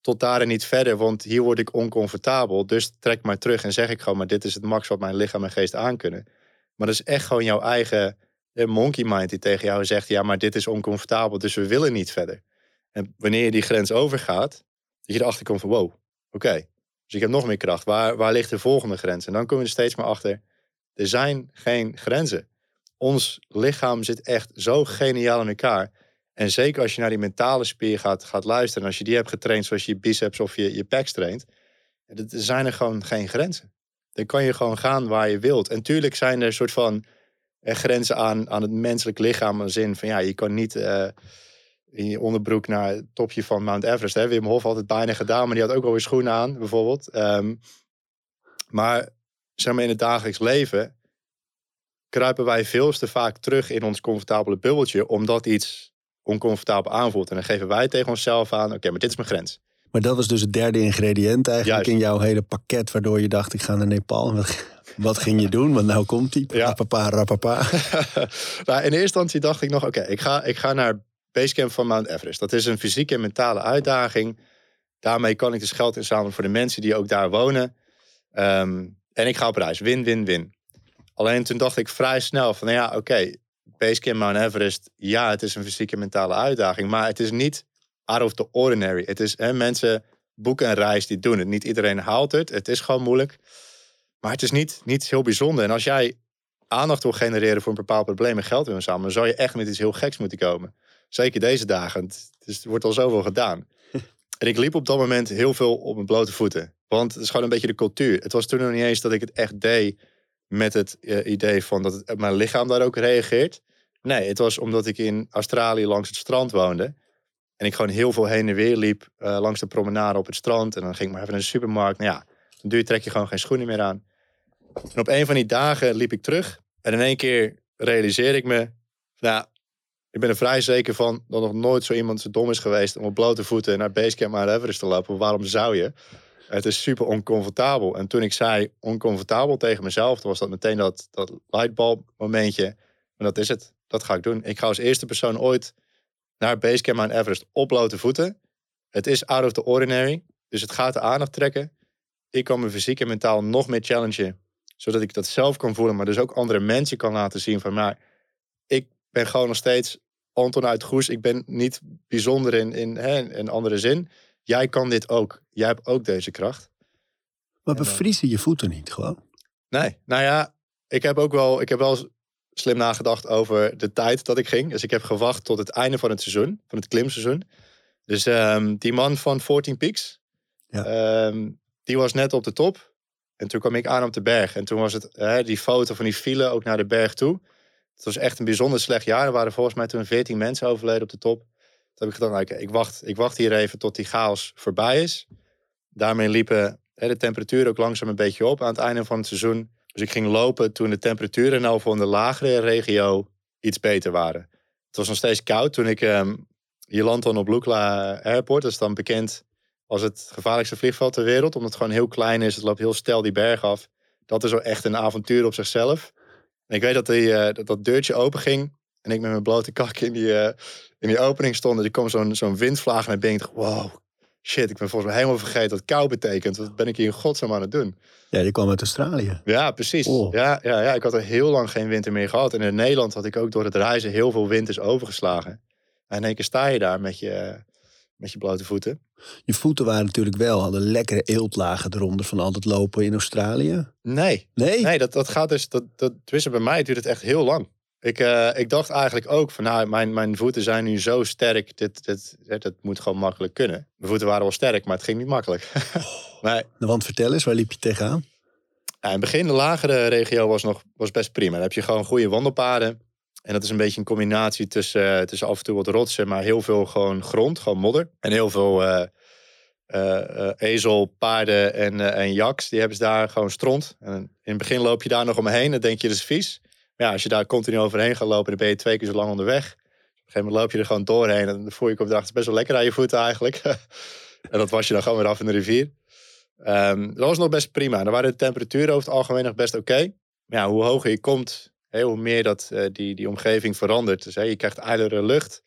Tot daar en niet verder, want hier word ik oncomfortabel. Dus trek maar terug en zeg ik gewoon, maar dit is het max wat mijn lichaam en geest aankunnen. Maar dat is echt gewoon jouw eigen eh, monkey mind die tegen jou zegt, ja, maar dit is oncomfortabel, dus we willen niet verder. En wanneer je die grens overgaat, dat je erachter komt van wow, oké. Dus ik heb nog meer kracht. Waar, waar ligt de volgende grens? En dan kom je er steeds maar achter. Er zijn geen grenzen. Ons lichaam zit echt zo geniaal in elkaar. En zeker als je naar die mentale spier gaat, gaat luisteren. En als je die hebt getraind zoals je biceps of je, je pecs traint. Er zijn er gewoon geen grenzen. Dan kan je gewoon gaan waar je wilt. En tuurlijk zijn er een soort van eh, grenzen aan, aan het menselijk lichaam. In de zin van ja, je kan niet... Uh, in je onderbroek naar het topje van Mount Everest. Hè? Wim Hof had het bijna gedaan, maar die had ook alweer schoenen aan, bijvoorbeeld. Ehm, maar zeg maar in het dagelijks leven kruipen wij veel te vaak terug in ons comfortabele bubbeltje, omdat iets oncomfortabel aanvoelt. En dan geven wij tegen onszelf aan, oké, maar dit is mijn grens. Maar dat was dus het derde ingrediënt eigenlijk in jouw hele pakket, waardoor je dacht, ik ga naar Nepal. Wat, wat ging je doen? Want nou komt die. Ja. Rapapa, rapapa. nou, in eerste instantie dacht ik nog, oké, ik, ga, ik ga naar Basecamp van Mount Everest. Dat is een fysieke en mentale uitdaging. Daarmee kan ik dus geld inzamelen voor de mensen die ook daar wonen. Ehm, en ik ga op reis. Win, win, win. Alleen toen dacht ik vrij snel van, nou ja, oké, okay, Basecamp Mount Everest, ja, het is een fysieke en mentale uitdaging, maar het is niet out of the ordinary. Het is, hè, mensen boeken een reis, die doen het. Niet iedereen haalt het. Het is gewoon moeilijk. Maar het is niet, niet heel bijzonder. En als jij aandacht wil genereren voor een bepaald probleem en geld wil inzamelen, dan zou je echt met iets heel geks moeten komen. Zeker deze dagen. Dus er wordt al zoveel gedaan. En ik liep op dat moment heel veel op mijn blote voeten. Want het is gewoon een beetje de cultuur. Het was toen nog niet eens dat ik het echt deed met het uh, idee van dat het, mijn lichaam daar ook reageert. Nee, het was omdat ik in Australië langs het strand woonde. En ik gewoon heel veel heen en weer liep uh, langs de promenade op het strand. En dan ging ik maar even naar de supermarkt. Nou ja, dan trek je gewoon geen schoenen meer aan. En op een van die dagen liep ik terug. En in één keer realiseerde ik me... Nou, ik ben er vrij zeker van dat nog nooit zo iemand zo dom is geweest om op blote voeten naar Basecamp Mount Everest te lopen. Waarom zou je? Het is super oncomfortabel. En toen ik zei oncomfortabel tegen mezelf, was dat meteen dat, dat lightbulb momentje. En dat is het. Dat ga ik doen. Ik ga als eerste persoon ooit naar Basecamp Mount Everest op blote voeten. Het is out of the ordinary. Dus het gaat de aandacht trekken. Ik kan me fysiek en mentaal nog meer challengen. Zodat ik dat zelf kan voelen. Maar dus ook andere mensen kan laten zien van... Maar ik ben gewoon nog steeds Anton uit Goes, ik ben niet bijzonder in, in hè, een andere zin. Jij kan dit ook. Jij hebt ook deze kracht. Maar bevriezen je voeten niet gewoon? Nee, nou ja, ik heb ook wel, ik heb wel slim nagedacht over de tijd dat ik ging. Dus ik heb gewacht tot het einde van het seizoen, van het klimseizoen. Dus um, die man van 14 Peaks, ja. um, die was net op de top. En toen kwam ik aan op de berg. En toen was het hè, die foto van die file ook naar de berg toe. Het was echt een bijzonder slecht jaar. Er waren volgens mij toen 14 mensen overleden op de top. Heb ik gedacht, nou, ik, wacht, ik wacht hier even tot die chaos voorbij is. Daarmee liepen hè, de temperaturen ook langzaam een beetje op aan het einde van het seizoen. Dus ik ging lopen toen de temperaturen nou voor de lagere regio iets beter waren. Het was nog steeds koud toen ik um, hier land dan op Lukla Airport. Dat is dan bekend als het gevaarlijkste vliegveld ter wereld. Omdat het gewoon heel klein is. Het loopt heel stel die berg af. Dat is wel echt een avontuur op zichzelf ik weet dat, die, uh, dat, deurtje open ging. En ik met mijn blote kak in die, uh, in die opening stond. En er kwam zo'n zo'n windvlaag naar binnen. Wow, shit, ik ben volgens mij helemaal vergeten wat kou betekent. Wat ben ik hier in godsnaam aan het doen? Ja, die kwam uit Australië. Ja, precies. Oh. Ja, ja, ja, ik had er heel lang geen winter meer gehad. En in Nederland had ik ook door het reizen heel veel winters overgeslagen. En in één keer sta je daar met je, met je blote voeten. Je voeten waren natuurlijk wel, hadden lekkere eeltlagen eronder van al het lopen in Australië. Nee. Nee? Nee, dat, dat gaat dus, dat, dat, tussen bij mij duurt het echt heel lang. Ik, uh, ik dacht eigenlijk ook van, nou, mijn, mijn voeten zijn nu zo sterk, dit, dit, dit, moet gewoon makkelijk kunnen. Mijn voeten waren wel sterk, maar het ging niet makkelijk. nee. Want vertel eens, waar liep je tegenaan? Ja, in het begin, de lagere regio was nog was best prima. Dan heb je gewoon goede wandelpaden. En dat is een beetje een combinatie tussen, tussen af en toe wat rotsen, maar heel veel gewoon grond, gewoon modder. En heel veel, uh, eh, eh, ezel, paarden en, eh, en jaks, die hebben ze daar gewoon stront. En in het begin loop je daar nog omheen, dan denk je dat is vies. Ja, als je daar continu overheen gaat lopen, dan ben je twee keer zo lang onderweg. Op een gegeven moment loop je er gewoon doorheen en dan voel je op de dag, het is best wel lekker aan je voeten eigenlijk. en dat was je dan gewoon weer af in de rivier. Ehm, dat was nog best prima. Dan waren de temperaturen over het algemeen nog best oké. Ja, hoe hoger je komt, hoe meer dat eh, die, die omgeving verandert. Dus je krijgt ijlere lucht.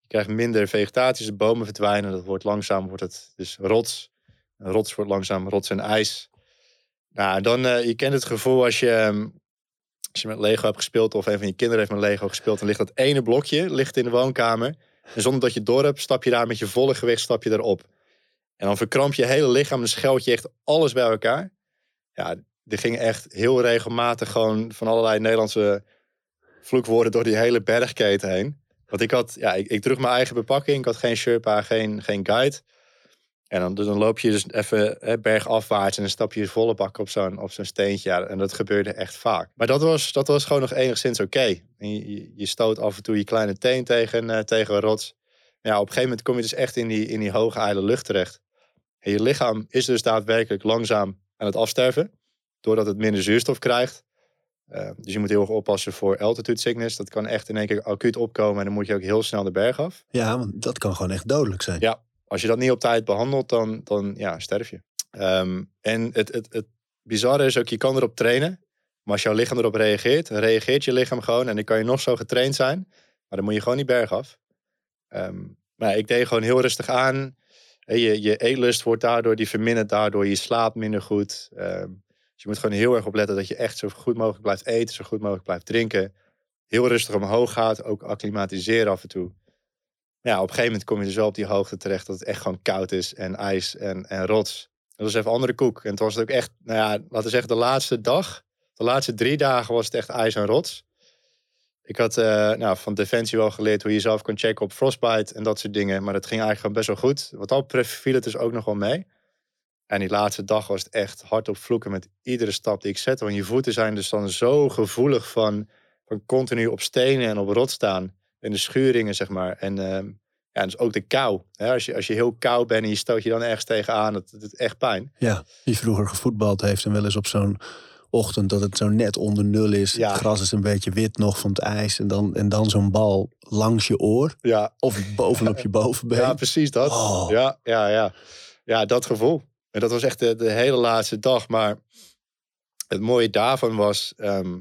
Je krijgt minder vegetatie, dus de bomen verdwijnen. Dat wordt langzaam wordt het dus rots. Rots wordt langzaam rots en ijs. Nou, dan, eh, je kent het gevoel als je, ehm, als je met Lego hebt gespeeld... of een van je kinderen heeft met Lego gespeeld... en ligt dat ene blokje ligt in de woonkamer. En zonder dat je door hebt, stap je daar met je volle gewicht stap je erop. En dan verkramp je hele lichaam en scheld je echt alles bij elkaar. Ja, er gingen echt heel regelmatig gewoon van allerlei Nederlandse vloekwoorden door die hele bergketen heen. Want ik had, ja, ik, ik droeg mijn eigen bepakking. Ik had geen Sherpa, geen, geen guide. En dan, dan loop je dus even hè, bergafwaarts en dan stap je volle bak op zo'n steentje. Ja, en dat gebeurde echt vaak. Maar dat was, dat was gewoon nog enigszins oké. Je, je- stoot af en toe je kleine teen tegen, eh, tegen een rots. Ja, op een gegeven moment kom je dus echt in die, in die hoge ijle lucht terecht. En je lichaam is dus daadwerkelijk langzaam aan het afsterven. Doordat het minder zuurstof krijgt. Eh, dus je moet heel erg oppassen voor altitude sickness. Dat kan echt in één keer acuut opkomen. En dan moet je ook heel snel de berg af. Ja, want dat kan gewoon echt dodelijk zijn. Ja. Als je dat niet op tijd behandelt, dan, dan ja, sterf je. Ehm, en het, het, het bizarre is ook, je kan erop trainen. Maar als jouw lichaam erop reageert, reageert je lichaam gewoon. En dan kan je nog zo getraind zijn. Maar dan moet je gewoon die berg af. Ehm, maar ik deed gewoon heel rustig aan. Je, je eetlust wordt daardoor, die vermindert daardoor. Je slaapt minder goed. Ehm, dus je moet gewoon heel erg opletten dat je echt zo goed mogelijk blijft eten. Zo goed mogelijk blijft drinken. Heel rustig omhoog gaat. Ook acclimatiseren af en toe. Ja, op een gegeven moment kom je dus wel op die hoogte terecht dat het echt gewoon koud is en ijs en, en rots. Dat was even andere koek. En het was ook echt, nou ja, laten we zeggen de laatste dag, de laatste drie dagen was het echt ijs en rots. Ik had eh, nou, van Defensie wel geleerd hoe je zelf kon checken op frostbite en dat soort dingen. Maar dat ging eigenlijk gewoon best wel goed. Wat betreft viel het dus ook nog wel mee. En die laatste dag was het echt hard op vloeken met iedere stap die ik zette. Want je voeten zijn dus dan zo gevoelig van, van continu op stenen en op rot staan. En de schuringen, zeg maar. En ehm, ja, dus ook de kou. Hè? Als, je, als je heel koud bent en je stoot je dan ergens tegenaan, dat doet echt pijn. Ja, die vroeger gevoetbald heeft en wel eens op zo'n ochtend dat het zo net onder nul is. Ja. Het gras is een beetje wit nog van het ijs. En dan, en dan zo'n bal langs je oor Ja, of bovenop je bovenbeen. ja precies dat. Oh. Ja, ja, ja. Ja, dat gevoel. En dat was echt de, de hele laatste dag. Maar het mooie daarvan was, ehm,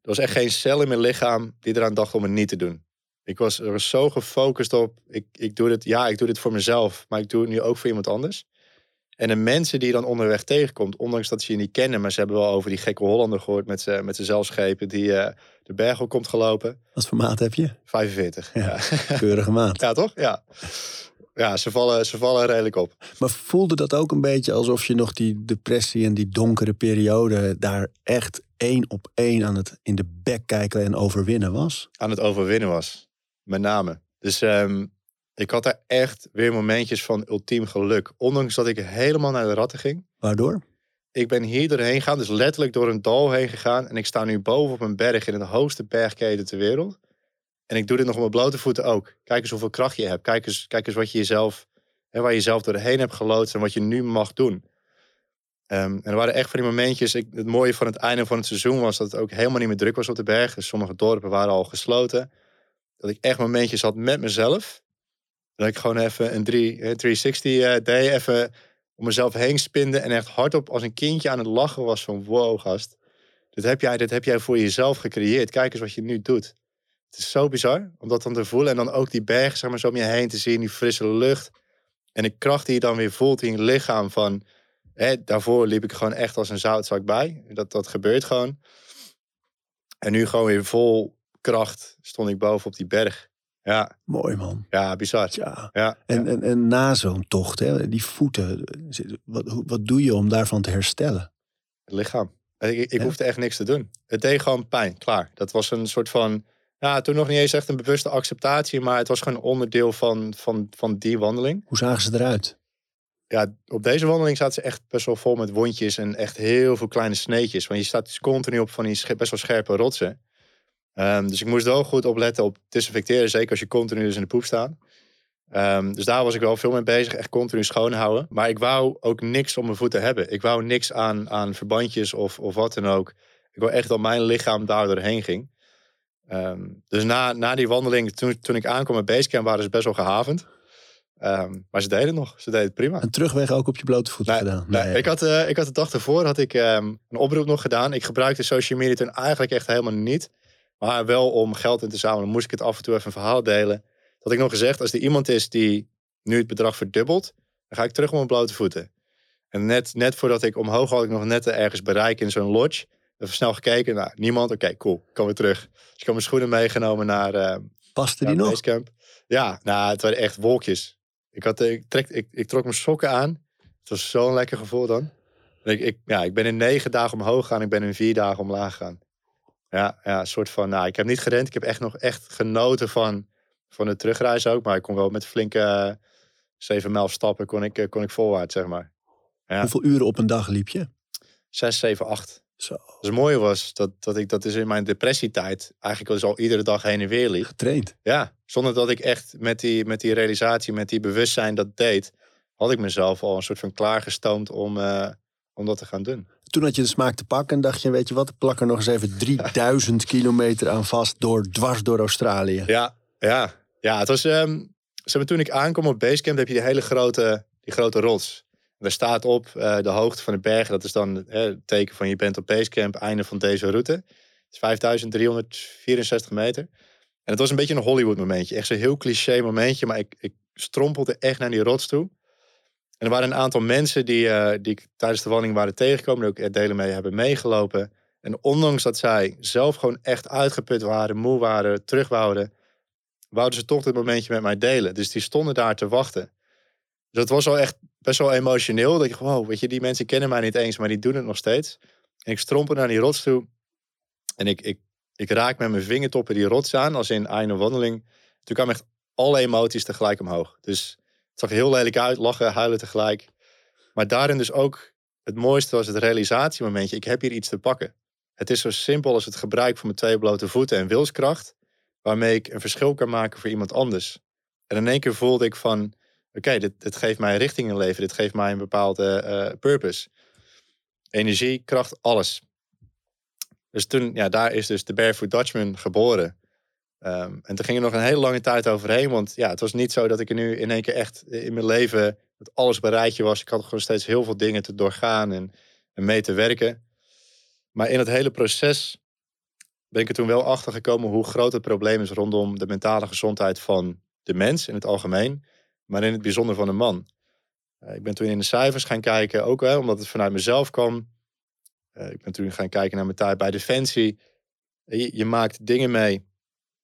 er was echt geen cel in mijn lichaam die eraan dacht om het niet te doen. Ik was er zo gefocust op, ik, ik doe dit, ja, ik doe dit voor mezelf, maar ik doe het nu ook voor iemand anders. En de mensen die je dan onderweg tegenkomt, ondanks dat ze je niet kennen, maar ze hebben wel over die gekke Hollander gehoord met zijn met zijn zeilschepen die eh, de berg op komt gelopen. Wat voor maat heb je? 45. Ja. Ja, Keurige maat. ja toch? Ja. Ja, ze vallen, ze vallen redelijk op. Maar voelde dat ook een beetje alsof je nog die depressie en die donkere periode daar echt één op één aan het in de bek kijken en overwinnen was? aan het overwinnen was. Met name. Dus ehm, ik had daar echt weer momentjes van ultiem geluk. Ondanks dat ik helemaal naar de ratten ging. Waardoor? Ik ben hier doorheen gegaan, dus letterlijk door een dal heen gegaan. En ik sta nu boven op een berg in de hoogste bergketen ter wereld. En ik doe dit nog op mijn blote voeten ook. Kijk eens hoeveel kracht je hebt. Kijk eens, kijk eens wat je jezelf, hè, waar je jezelf doorheen hebt geloodst en wat je nu mag doen. Ehm, en er waren echt van die momentjes. Ik, het mooie van het einde van het seizoen was dat het ook helemaal niet meer druk was op de berg. Dus sommige dorpen waren al gesloten. Dat ik echt momentjes had met mezelf. Dat ik gewoon even een drie- eh, 360 eh, deed. Even om mezelf heen spinde. En echt hardop als een kindje aan het lachen was van wow gast. Dit heb jij, dit heb jij voor jezelf gecreëerd. Kijk eens wat je nu doet. Het is zo bizar om dat dan te voelen. En dan ook die berg zeg maar, zo om je heen te zien. Die frisse lucht. En de kracht die je dan weer voelt in je lichaam. Van, hè, daarvoor liep ik gewoon echt als een zoutzak bij. Dat, dat gebeurt gewoon. En nu gewoon weer vol kracht stond ik boven op die berg. Ja, Mooi man. ja bizar. Ja. Ja, En, en, en na zo'n tocht, hè, die voeten, wat, wat doe je om daarvan te herstellen? het lichaam. Ik, ik Ja. hoefde echt niks te doen. Het deed gewoon pijn, klaar. Dat was een soort van... Ja, toen nog niet eens echt een bewuste acceptatie... maar het was gewoon onderdeel van, van, van die wandeling. Hoe zagen ze eruit? Ja, op deze wandeling zaten ze echt best wel vol met wondjes... en echt heel veel kleine sneetjes. Want je staat dus continu op van die best wel scherpe rotsen. Ehm, dus ik moest wel goed opletten op desinfecteren. Zeker als je continu dus in de poep staat. Ehm, dus daar was ik wel veel mee bezig, echt continu schoonhouden. Maar ik wou ook niks om mijn voeten hebben. Ik wou niks aan, aan verbandjes of, of wat dan ook. Ik wou echt dat mijn lichaam daar doorheen ging. Ehm, dus na, na die wandeling, toen, toen ik aankwam met Basecamp, waren ze best wel gehavend. Maar ze deden het nog. Ze deden het prima. En terugweg ook op je blote voeten Nee, gedaan? nee, ik, had, eh, ik had de dag ervoor had ik, een oproep nog gedaan. Ik gebruikte social media toen eigenlijk echt helemaal niet. Maar wel om geld in te zamelen, moest ik het af en toe even een verhaal delen. Dat had ik nog gezegd, als er iemand is die nu het bedrag verdubbelt, dan ga ik terug op mijn blote voeten. En net, net voordat ik omhoog had ik nog net ergens bereiken in zo'n lodge. Even snel gekeken, nou, niemand. Oké, cool, ik kan weer terug. Dus ik had mijn schoenen meegenomen naar, eh, Paste die nog? Basecamp. Ja, nou, het waren echt wolkjes. Ik, had, eh, ik, trek, ik, ik trok mijn sokken aan. Het was zo'n lekker gevoel dan. Ik, ik, ja, ik ben in negen dagen omhoog gegaan. Ik ben in vier dagen omlaag gegaan. Ja, ja, een soort van... Nou, ik heb niet gerend. Ik heb echt nog echt genoten van, van de terugreis ook. Maar ik kon wel met flinke eh, zeven mijl stappen kon ik, eh, kon ik voorwaarts, zeg maar. Ja. Hoeveel uren op een dag liep je? Zes, zeven, acht. Zo, Dus het mooie was dat, dat ik dat dus in mijn depressietijd... eigenlijk dus al iedere dag heen en weer liep. getraind. Ja, zonder dat ik echt met die, met die realisatie, met die bewustzijn dat deed, had ik mezelf al een soort van klaargestoomd om, eh, om dat te gaan doen. Toen had je de smaak te pakken en dacht je, weet je wat, plak er nog eens even 3000 kilometer aan vast, door, dwars door Australië. Ja, ja, ja. Het was, ehm zeg maar, toen ik aankom op Basecamp, heb je die hele grote, die grote rots. Daar staat op eh, de hoogte van de bergen. Dat is dan eh, het teken van je bent op Basecamp, einde van deze route. Het is 5364 meter. En het was een beetje een Hollywood momentje. Echt zo'n heel cliché momentje. Maar ik, ik strompelde echt naar die rots toe. En er waren een aantal mensen die, eh, die ik tijdens de wandeling waren tegengekomen. Die ook delen mee hebben meegelopen. En ondanks dat zij zelf gewoon echt uitgeput waren, moe waren, terug wouden, ze toch dit momentje met mij delen. Dus die stonden daar te wachten. Dus dat was al echt best wel emotioneel. Dat ik wow, weet je, die mensen kennen mij niet eens, maar die doen het nog steeds. En ik strompel naar die rots toe. En ik, ik, ik raak met mijn vingertoppen die rots aan, als in einde wandeling. Toen kwamen echt alle emoties tegelijk omhoog. Dus zag heel lelijk uit, lachen, huilen tegelijk. Maar daarin dus ook, het mooiste was het realisatiemomentje. Ik heb hier iets te pakken. Het is zo simpel als het gebruik van mijn twee blote voeten en wilskracht. Waarmee ik een verschil kan maken voor iemand anders. En in één keer voelde ik van, oké, dit, dit geeft mij richting in leven. Dit geeft mij een bepaalde eh, purpose. Energie, kracht, alles. Dus toen, ja, daar is dus de Barefoot Dutchman geboren. Ehm, en toen ging er nog een hele lange tijd overheen. Want ja, het was niet zo dat ik er nu in één keer echt in mijn leven... dat alles bereidje was. Ik had gewoon steeds heel veel dingen te doorgaan en, mee te werken. Maar in het hele proces ben ik er toen wel achter gekomen hoe groot het probleem is rondom de mentale gezondheid van de mens in het algemeen, maar in het bijzonder van de man. Eh, ik ben toen in de cijfers gaan kijken, ook wel omdat het vanuit mezelf kwam. Eh, ik ben toen gaan kijken naar mijn tijd bij Defensie. Je maakt dingen mee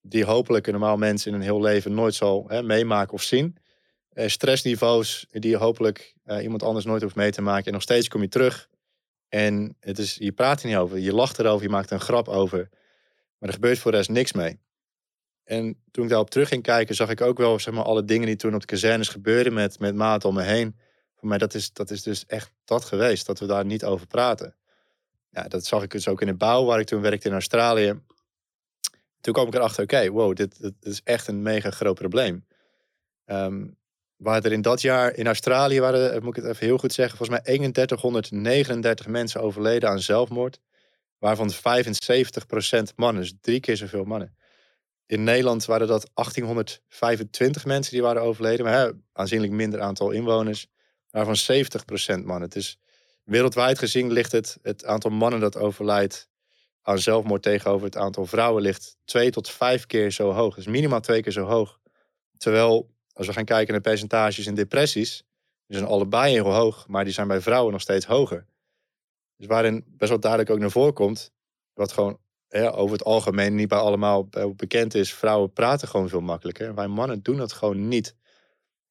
die hopelijk een normaal mens in een heel leven nooit zal hè, meemaken of zien. Eh, stressniveaus die hopelijk eh, iemand anders nooit hoeft mee te maken. En nog steeds kom je terug. En het is, je praat er niet over. Je lacht erover, je maakt een grap over. Maar er gebeurt voor de rest niks mee. En toen ik daarop terug ging kijken, zag ik ook wel zeg maar, alle dingen die toen op de kazernes gebeurden met, met maat om me heen. Voor mij, dat is, dat is dus echt dat geweest, dat we daar niet over praten. Ja, dat zag ik dus ook in de bouw, waar ik toen werkte in Australië. Toen kwam ik erachter, oké, wow, dit, dit is echt een mega groot probleem. Ehm waar er in dat jaar in Australië waren, moet ik het even heel goed zeggen, volgens mij 3139 mensen overleden aan zelfmoord. Waarvan 75% mannen, dus drie keer zoveel mannen. In Nederland waren dat 1825 mensen die waren overleden. Maar hè, aanzienlijk minder aantal inwoners. Waarvan 70% mannen. Dus wereldwijd gezien ligt het, het aantal mannen dat overlijdt aan zelfmoord tegenover het aantal vrouwen ligt twee tot vijf keer zo hoog. Dus minimaal twee keer zo hoog. Terwijl, als we gaan kijken naar percentages in depressies, die zijn allebei heel hoog, maar die zijn bij vrouwen nog steeds hoger. Dus waarin best wel duidelijk ook naar voren komt, wat gewoon hè, over het algemeen niet bij allemaal bekend is, vrouwen praten gewoon veel makkelijker. Wij mannen doen dat gewoon niet.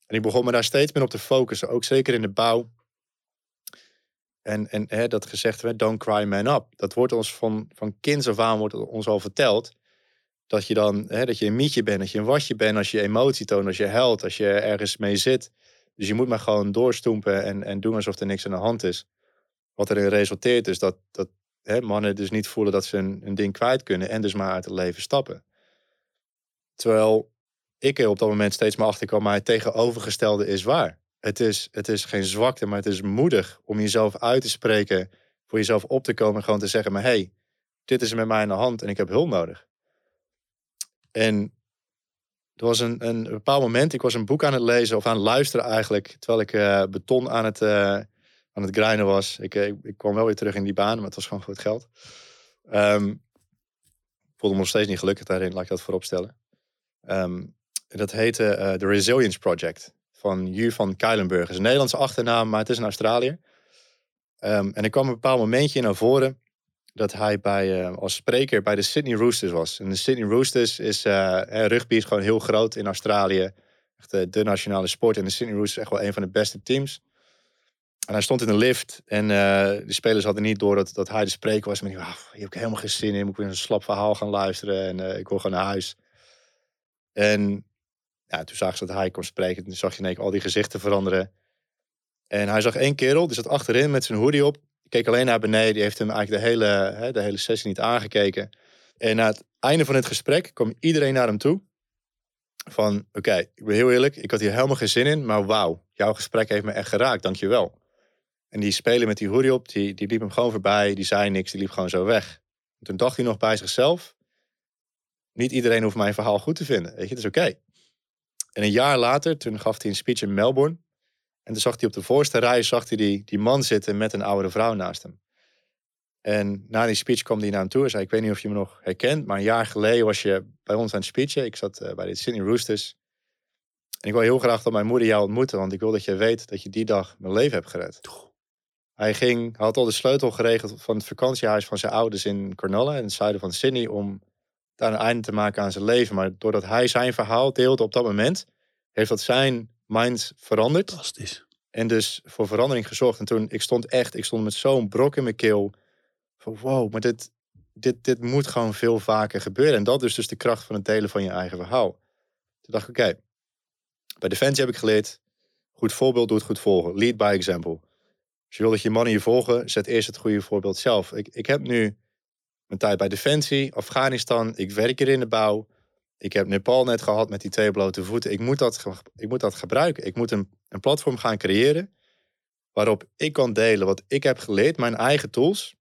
En ik begon me daar steeds meer op te focussen, ook zeker in de bouw. En, en hè, dat gezegd werd, don't cry man up. Dat wordt ons van, van kinds af aan wordt ons al verteld. Dat je dan, hè, dat je een mietje bent, dat je een wasje bent, als je emotie toont, als je huilt, als je ergens mee zit. Dus je moet maar gewoon doorstoempen en, en doen alsof er niks aan de hand is. Wat erin resulteert is dat, dat hè, mannen dus niet voelen dat ze een, een ding kwijt kunnen en dus maar uit het leven stappen. Terwijl ik er op dat moment steeds maar achter kwam, maar het tegenovergestelde is waar. Het is, het is geen zwakte, maar het is moedig om jezelf uit te spreken, voor jezelf op te komen en gewoon te zeggen, maar hey, dit is met mij in de hand en ik heb hulp nodig. En er was een, een bepaald moment, ik was een boek aan het lezen of aan het luisteren eigenlijk, terwijl ik uh, beton aan het, uh, aan het grinden was. Ik, ik, ik, kwam wel weer terug in die baan, maar het was gewoon voor het geld. Um, voelde me nog steeds niet gelukkig daarin, laat ik dat voorop stellen. Um, dat heette The Resilience Project van Ju van Kuilenburg. Is een Nederlandse achternaam, maar het is in Australië. Um, en er kwam een bepaald momentje naar voren dat hij bij, uh, als spreker bij de Sydney Roosters was. En de Sydney Roosters is, uh, rugby is gewoon heel groot in Australië. Echt de nationale sport. En de Sydney Roosters is echt wel een van de beste teams. En hij stond in de lift en de spelers hadden niet door dat, dat hij de spreker was. Maar die, ah, heb ik helemaal geen zin in. Moet ik weer een slap verhaal gaan luisteren en ik wil gewoon naar huis. En ja, toen zag ze dat hij kon spreken. Toen zag je in één keer al die gezichten veranderen. En hij zag één kerel, die zat achterin met zijn hoodie op. Keek alleen naar beneden. Die heeft hem eigenlijk de hele, hè, de hele sessie niet aangekeken. En na het einde van het gesprek kwam iedereen naar hem toe. Van, oké, ik ben heel eerlijk. Ik had hier helemaal geen zin in. Maar wauw, jouw gesprek heeft me echt geraakt. Dankjewel. En die speler met die hoodie op, die, die liep hem gewoon voorbij. Die zei niks, die liep gewoon zo weg. En toen dacht hij nog bij zichzelf. Niet iedereen hoeft mijn verhaal goed te vinden. Weet je, het is oké. En een jaar later, toen gaf hij een speech in Melbourne. En toen zag hij op de voorste rij zag hij die, die man zitten met een oudere vrouw naast hem. En na die speech kwam hij naar hem toe en zei: Ik weet niet of je me nog herkent, maar een jaar geleden was je bij ons aan het speechen. Ik zat uh, bij de Sydney Roosters. En ik wil heel graag dat mijn moeder jou ontmoeten, want ik wil dat je weet dat je die dag mijn leven hebt gered. Hij ging, had al de sleutel geregeld van het vakantiehuis van zijn ouders in Cornwall, in het zuiden van Sydney, om daar een einde te maken aan zijn leven. Maar doordat hij zijn verhaal deelde op dat moment, heeft dat zijn mind veranderd. Fantastisch. En dus voor verandering gezorgd. En toen, ik stond echt, ik stond met zo'n brok in mijn keel. Van wow, maar dit, dit, dit moet gewoon veel vaker gebeuren. En dat is dus de kracht van het delen van je eigen verhaal. Toen dacht ik, oké, bij Defensie heb ik geleerd, goed voorbeeld doet goed volgen. Lead by example. Als je wil dat je mannen je volgen, zet eerst het goede voorbeeld zelf. Ik, ik heb nu mijn tijd bij Defensie, Afghanistan. Ik werk hier in de bouw. Ik heb Nepal net gehad met die twee blote voeten. Ik moet dat, ik moet dat gebruiken. Ik moet een, een platform gaan creëren waarop ik kan delen wat ik heb geleerd, mijn eigen tools.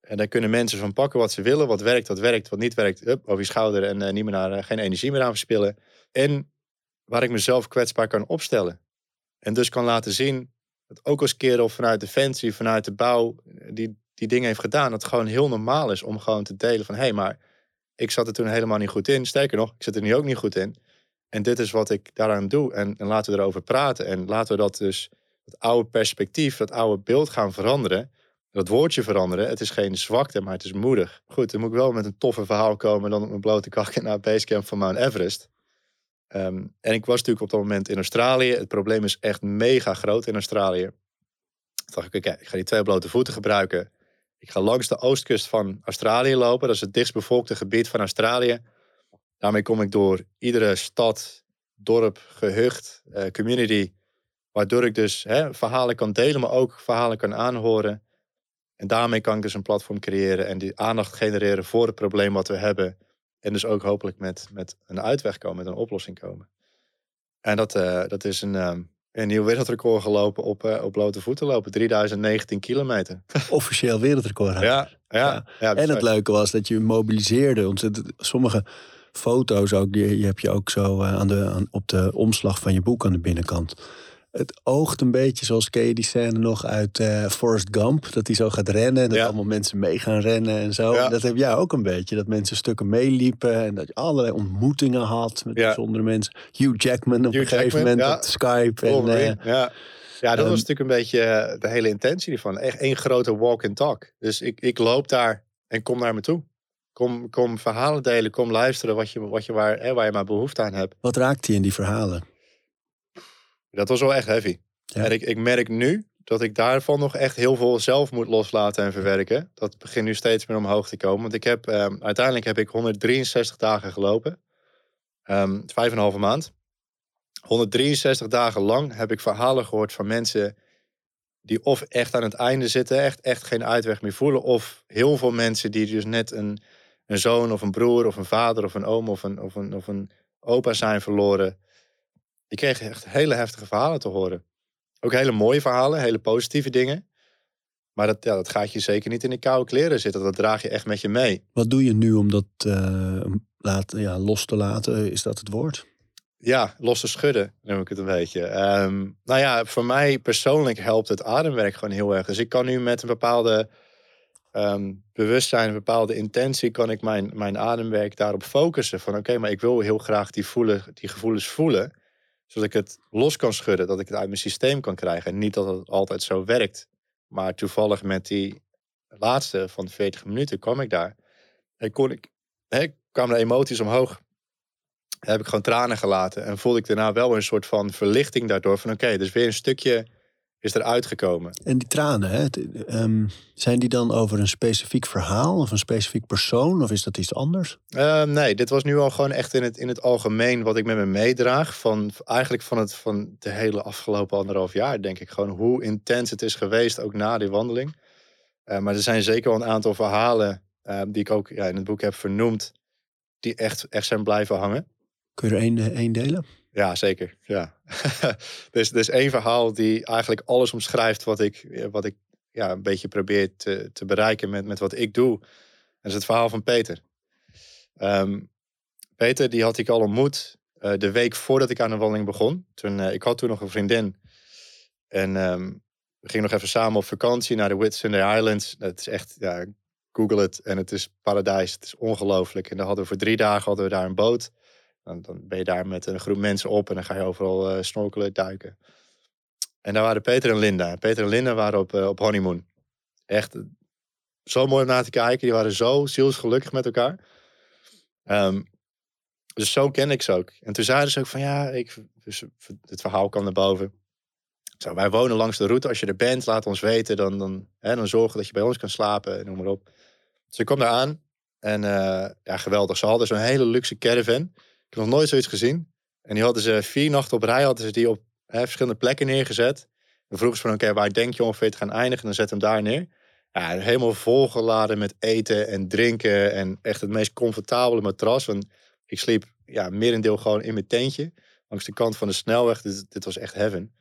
En daar kunnen mensen van pakken wat ze willen. Wat werkt, wat werkt, wat niet werkt. Up, over je schouder en uh, niet meer naar, uh, geen energie meer aan verspillen. En waar ik mezelf kwetsbaar kan opstellen. En dus kan laten zien dat ook als kerel vanuit Defensie, vanuit de bouw, die, die dingen heeft gedaan. Dat het gewoon heel normaal is om gewoon te delen van hé, hey, maar ik zat er toen helemaal niet goed in. Sterker nog, ik zit er nu ook niet goed in. En dit is wat ik daaraan doe. En, en laten we erover praten. En laten we dat dus, het oude perspectief, dat oude beeld gaan veranderen. Dat woordje veranderen. Het is geen zwakte, maar het is moedig. Goed, dan moet ik wel met een toffe verhaal komen dan op mijn blote kakken naar basecamp van Mount Everest. Um, en ik was natuurlijk op dat moment in Australië. Het probleem is echt mega groot in Australië. Toen dacht ik, oké, ik ga die twee blote voeten gebruiken. Ik ga langs de oostkust van Australië lopen. Dat is het dichtstbevolkte gebied van Australië. Daarmee kom ik door iedere stad, dorp, gehucht, uh, community. Waardoor ik dus hè, verhalen kan delen, maar ook verhalen kan aanhoren. En daarmee kan ik dus een platform creëren en die aandacht genereren voor het probleem wat we hebben. En dus ook hopelijk met, met een uitweg komen, met een oplossing komen. En dat, uh, dat is een, um, een nieuw wereldrecord gelopen op, uh, op blote voeten lopen. 3019 kilometer. Officieel wereldrecord. Ja, ja, ja. en het leuke was dat je mobiliseerde. Ontzettend, sommige foto's ook, die, die heb je ook zo uh, aan de, aan, op de omslag van je boek aan de binnenkant. Het oogt een beetje zoals ken je die scène nog uit uh, Forrest Gump. Dat hij zo gaat rennen en dat Ja. allemaal mensen mee gaan rennen en zo. Ja. Dat heb jij ook een beetje. Dat mensen stukken meeliepen en dat je allerlei ontmoetingen had met Ja. bijzondere mensen. Hugh Jackman op Hugh een gegeven Jackman, moment op Skype. En, eh, ja. ja, dat ehm, was natuurlijk een beetje eh, de hele intentie ervan. Echt één grote walk and talk. Dus ik, ik loop daar en kom naar me toe. Kom, kom verhalen delen, kom luisteren wat je, wat je waar, hè, waar je maar behoefte aan hebt. wat raakt hij in die verhalen? Dat was wel echt heavy. Ja. En ik, ik merk nu dat ik daarvan nog echt heel veel zelf moet loslaten en verwerken. Dat begint nu steeds meer omhoog te komen. Want ik heb, ehm, uiteindelijk heb ik 163 dagen gelopen. Ehm vijf en een halve maand. 163 dagen lang heb ik verhalen gehoord van mensen die of echt aan het einde zitten, echt, echt geen uitweg meer voelen. Of heel veel mensen die dus net een, een zoon of een broer of een vader of een oom of een, of een, of een opa zijn verloren. Je kreeg echt hele heftige verhalen te horen. Ook hele mooie verhalen, hele positieve dingen. Maar dat, ja, dat gaat je zeker niet in de koude kleren zitten. Dat draag je echt met je mee. Wat doe je nu om dat uh, laten, ja, los te laten? Is dat het woord? Ja, los te schudden, noem ik het een beetje. Um, nou ja, voor mij persoonlijk helpt het ademwerk gewoon heel erg. Dus ik kan nu met een bepaalde um, bewustzijn, een bepaalde intentie, kan ik mijn, mijn ademwerk daarop focussen. Van oké, maar ik wil heel graag die, voelen, die gevoelens voelen. Zodat ik het los kan schudden, dat ik het uit mijn systeem kan krijgen. En niet dat het altijd zo werkt. Maar toevallig met die laatste van 40 minuten kwam ik daar. En kon ik, hè, kwamen de emoties omhoog. Heb ik gewoon tranen gelaten. En voelde ik daarna wel een soort van verlichting daardoor. Van oké, dus weer een stukje is eruit gekomen. En die tranen, hè, um, zijn die dan over een specifiek verhaal of een specifiek persoon? Of is dat iets anders? Uh, nee, dit was nu al gewoon echt in het, in het algemeen wat ik met me meedraag. Van, eigenlijk van, het, van de hele afgelopen anderhalf jaar, denk ik. Gewoon hoe intens het is geweest, ook na die wandeling. Uh, maar er zijn zeker wel een aantal verhalen uh, die ik ook ja, in het boek heb vernoemd. Die echt, echt zijn blijven hangen. Kun je er één, één delen? Ja, zeker. Ja. dus, dus één verhaal die eigenlijk alles omschrijft wat ik, wat ik ja, een beetje probeer te, te bereiken met, met wat ik doe. Dat is het verhaal van Peter. Ehm, Peter, die had ik al ontmoet uh, de week voordat ik aan de wandeling begon. Toen, uh, ik had toen nog een vriendin. En um, we gingen nog even samen op vakantie naar de Whitsunday Islands. Dat is echt, ja, google het. En het is paradijs. Het is ongelooflijk. En dan hadden we voor drie dagen hadden we daar een boot. Dan, ben je daar met een groep mensen op en dan ga je overal uh, snorkelen, duiken. En daar waren Peter en Linda. Peter en Linda waren op, uh, op honeymoon. Echt zo mooi om naar te kijken. Die waren zo zielsgelukkig met elkaar. Um, dus zo ken ik ze ook. En toen zeiden ze ook van ja, ik, dus het verhaal kwam naar boven. Zo, wij wonen langs de route. Als je er bent, laat ons weten. Dan, dan, hè, dan zorgen dat je bij ons kan slapen. Noem maar op. Dus ik kwam daar aan. En ja, geweldig. Ze hadden zo'n hele luxe caravan nog nooit zoiets gezien. En die hadden ze vier nachten op rij hadden ze die op hè, verschillende plekken neergezet. Dan vroegen ze van, oké, waar denk je ongeveer te gaan eindigen? Dan zet hem daar neer. Ja, helemaal volgeladen met eten en drinken. En echt het meest comfortabele matras. Want ik sliep ja, merendeel gewoon in mijn tentje. Langs de kant van de snelweg. Dit, dit was echt heaven.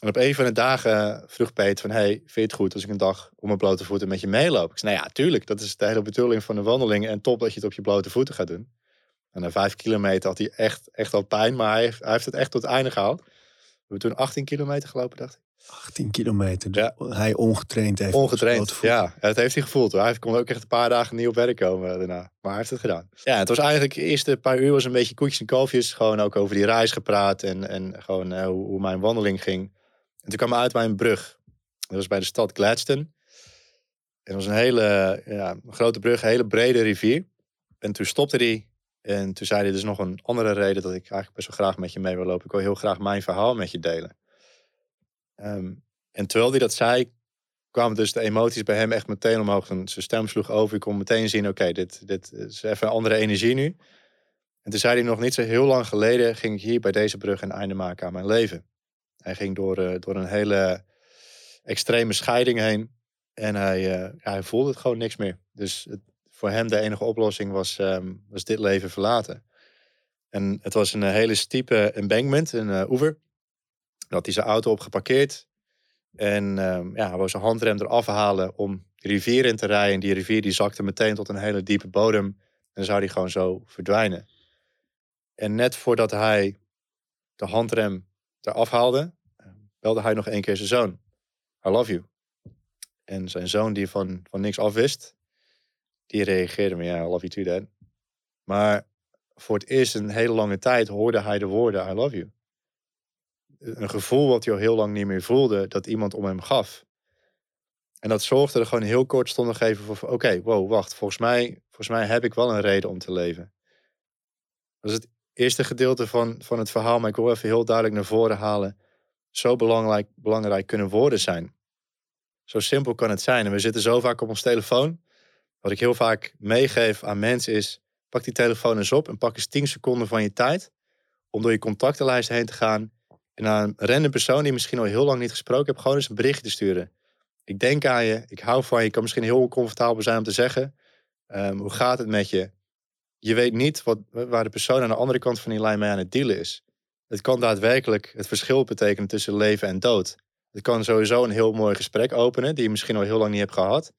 En op een van de dagen vroeg Peter van... Hey, vind je het goed als ik een dag op mijn blote voeten met je meeloop? Ik zei, nou ja, tuurlijk. Dat is de hele bedoeling van de wandeling. En top dat je het op je blote voeten gaat doen. En na vijf kilometer had hij echt, echt al pijn, maar hij heeft, hij heeft het echt tot het einde gehaald. We hebben toen 18 kilometer gelopen, dacht ik. 18 kilometer. Dus ja. Hij ongetraind heeft. Ongetraind, ja. Het heeft hij gevoeld. Hoor. Hij kon ook echt een paar dagen niet op werk komen daarna. Maar hij heeft het gedaan. Ja, het was eigenlijk de eerste paar uur was een beetje koetjes en kalfjes. Gewoon ook over die reis gepraat en, en gewoon uh, hoe, hoe, mijn wandeling ging. En toen kwam hij uit bij een brug. Dat was bij de stad Gladstone. En dat was een hele ja, een grote brug, een hele brede rivier. En toen stopte hij en toen zei hij dus nog een andere reden dat ik eigenlijk best wel graag met je mee wil lopen. Ik wil heel graag mijn verhaal met je delen. Um, en terwijl hij dat zei, kwamen dus de emoties bij hem echt meteen omhoog. Zijn stem sloeg over. Ik kon meteen zien, oké, dit, dit is even een andere energie nu. En toen zei hij nog niet zo heel lang geleden, ging ik hier bij deze brug een einde maken aan mijn leven. Hij ging door, uh, door een hele extreme scheiding heen. En hij, ja, hij voelde het gewoon niks meer. Dus het, voor hem de enige oplossing was, um, was dit leven verlaten. En het was een eh, hele stiepe embankment, een uh, oever. Had hij zijn auto op geparkeerd. En um, ja, hij wou zijn handrem eraf halen om de rivier in te rijden. En die rivier die zakte meteen tot een hele diepe bodem. En dan zou hij gewoon zo verdwijnen. En net voordat hij de handrem eraf haalde, belde hij nog één keer zijn zoon. I love you. En zijn zoon die van, van niks afwist, die reageerde me, ja, I love you too, dad. Maar voor het eerst een hele lange tijd hoorde hij de woorden, I love you. Een gevoel wat hij al heel lang niet meer voelde, dat iemand om hem gaf. En dat zorgde er gewoon heel kortstondig even voor, oké, wow, wacht, volgens mij, volgens mij heb ik wel een reden om te leven. Dat is het eerste gedeelte van, van het verhaal, maar ik wil even heel duidelijk naar voren halen. Zo belangrijk, belangrijk kunnen woorden zijn. Zo simpel kan het zijn. En we zitten zo vaak op ons telefoon. Wat ik heel vaak meegeef aan mensen is: pak die telefoon eens op en pak eens 10 seconden van je tijd om door je contactenlijst heen te gaan en naar een random persoon die misschien al heel lang niet gesproken hebt, gewoon eens een berichtje te sturen. Ik denk aan je, ik hou van je, ik kan misschien heel oncomfortabel zijn om te zeggen. Um, hoe gaat het met je? je weet niet wat, waar de persoon aan de andere kant van die lijn mee aan het dealen is. Het kan daadwerkelijk het verschil betekenen tussen leven en dood. Het kan sowieso een heel mooi gesprek openen, die je misschien al heel lang niet hebt gehad.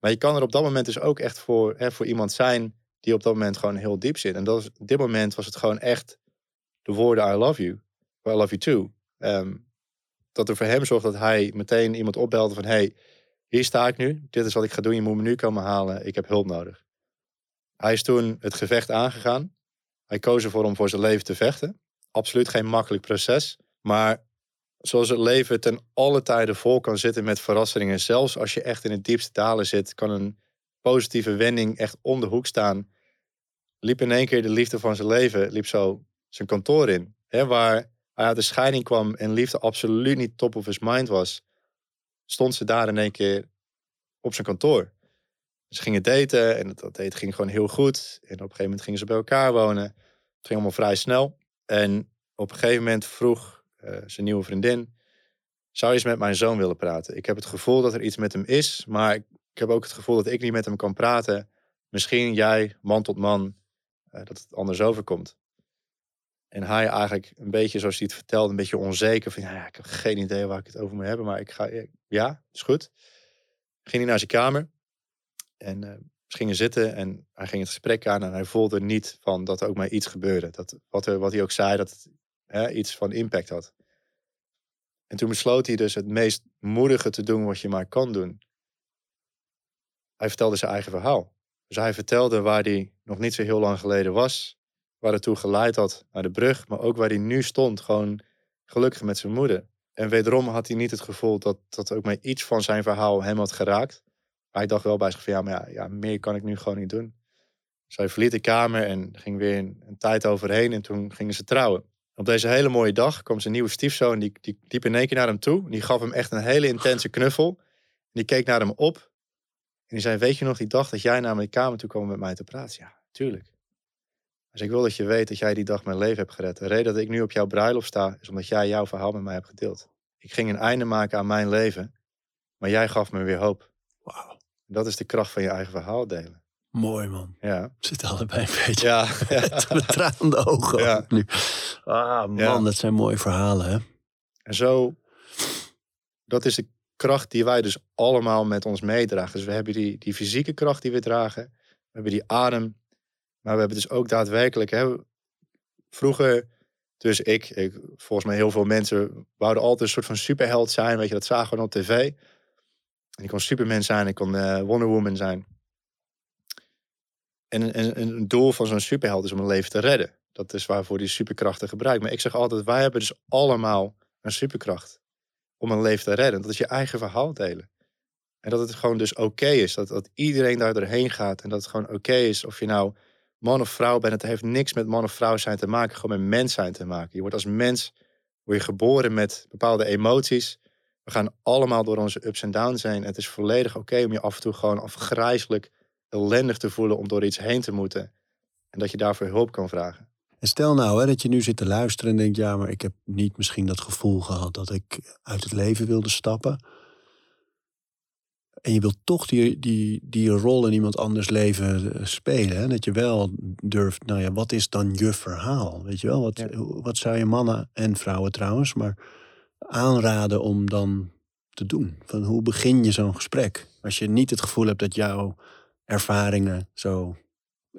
Maar je kan er op dat moment dus ook echt voor, hè, voor iemand zijn die op dat moment gewoon heel diep zit. En dat op dit moment was het gewoon echt de woorden I love you. I love you too. Ehm, dat er voor hem zorgt dat hij meteen iemand opbelde van... hey, hier sta ik nu, dit is wat ik ga doen, je moet me nu komen halen, ik heb hulp nodig. Hij is toen het gevecht aangegaan. Hij koos ervoor om voor zijn leven te vechten. Absoluut geen makkelijk proces. Maar zoals het leven ten alle tijden vol kan zitten met verrassingen. Zelfs als je echt in het diepste dalen zit, kan een positieve wending echt om de hoek staan. Liep in één keer de liefde van zijn leven, liep zo zijn kantoor in. Hè, waar hij uit de scheiding kwam en liefde absoluut niet top of his mind was. Stond ze daar in één keer op zijn kantoor. Ze gingen daten en dat date ging gewoon heel goed. En op een gegeven moment gingen ze bij elkaar wonen. Het ging allemaal vrij snel. En op een gegeven moment vroeg zijn nieuwe vriendin... zou je eens met mijn zoon willen praten? Ik heb het gevoel dat er iets met hem is, maar ik heb ook het gevoel dat ik niet met hem kan praten. Misschien jij, man tot man, uh, dat het anders overkomt. En hij eigenlijk een beetje, zoals hij het vertelde, een beetje onzeker. Van ja, ik heb geen idee waar ik het over moet hebben, maar ik ga, ja, is goed. Ging hij naar zijn kamer. En uh, ze gingen zitten en hij ging het gesprek aan en hij voelde niet van dat er ook maar iets gebeurde. Dat wat, wat hij ook zei, dat het iets van impact had. En toen besloot hij dus het meest moedige te doen wat je maar kan doen. Hij vertelde zijn eigen verhaal. Dus hij vertelde waar hij nog niet zo heel lang geleden was, waar het toe geleid had naar de brug, maar ook waar hij nu stond, gewoon gelukkig met zijn moeder. En wederom had hij niet het gevoel dat, dat ook maar iets van zijn verhaal hem had geraakt. Maar hij dacht wel bij zich van ja, maar ja, ja, meer kan ik nu gewoon niet doen. Dus hij verliet de kamer en ging weer een, tijd overheen en toen gingen ze trouwen. Op deze hele mooie dag kwam zijn nieuwe stiefzoon, die, die liep in één keer naar hem toe. Die gaf hem echt een hele intense knuffel. En die keek naar hem op. En die zei, weet je nog die dag dat jij naar mijn kamer toe kwam met mij te praten? Ja, tuurlijk. Dus ik wil dat je weet dat jij die dag mijn leven hebt gered. De reden dat ik nu op jouw bruiloft sta, is omdat jij jouw verhaal met mij hebt gedeeld. Ik ging een einde maken aan mijn leven, maar jij gaf me weer hoop. Wauw. Dat is de kracht van je eigen verhaal delen. Mooi man. Ja. Zit allebei een beetje ja, ja. met traande ogen Ja. nu. Ah man, Ja. dat zijn mooie verhalen hè. En zo, dat is de kracht die wij dus allemaal met ons meedragen. Dus we hebben die, die fysieke kracht die we dragen. We hebben die adem. Maar we hebben dus ook daadwerkelijk, hè, vroeger, dus ik, ik, volgens mij heel veel mensen, wouden altijd een soort van superheld zijn. Weet je, dat zagen we op tv. En ik kon Superman zijn, ik kon eh, Wonder Woman zijn. En, en, een doel van zo'n superheld is om een leven te redden. Dat is waarvoor die superkrachten gebruikt. Maar ik zeg altijd, wij hebben dus allemaal een superkracht om een leven te redden. Dat is je eigen verhaal delen. En dat het gewoon dus oké is. Dat, dat iedereen daar doorheen gaat. En dat het gewoon oké is of je nou man of vrouw bent. Het heeft niks met man of vrouw zijn te maken. Gewoon met mens zijn te maken. Je wordt als mens word je geboren met bepaalde emoties. We gaan allemaal door onze ups en downs heen. Het is volledig oké om je af en toe gewoon afgrijzelijk ellendig te voelen om door iets heen te moeten. En dat je daarvoor hulp kan vragen. En stel nou hè, dat je nu zit te luisteren en denkt... ja, maar ik heb niet misschien dat gevoel gehad dat ik uit het leven wilde stappen. En je wilt toch die, die, die rol in iemand anders leven eh, spelen. Hè? Dat je wel durft, nou ja, wat is dan je verhaal? Weet je wel, wat, Ja. wat zou je mannen en vrouwen trouwens... maar aanraden om dan te doen? Van hoe begin je zo'n gesprek? Als je niet het gevoel hebt dat jouw ervaringen zo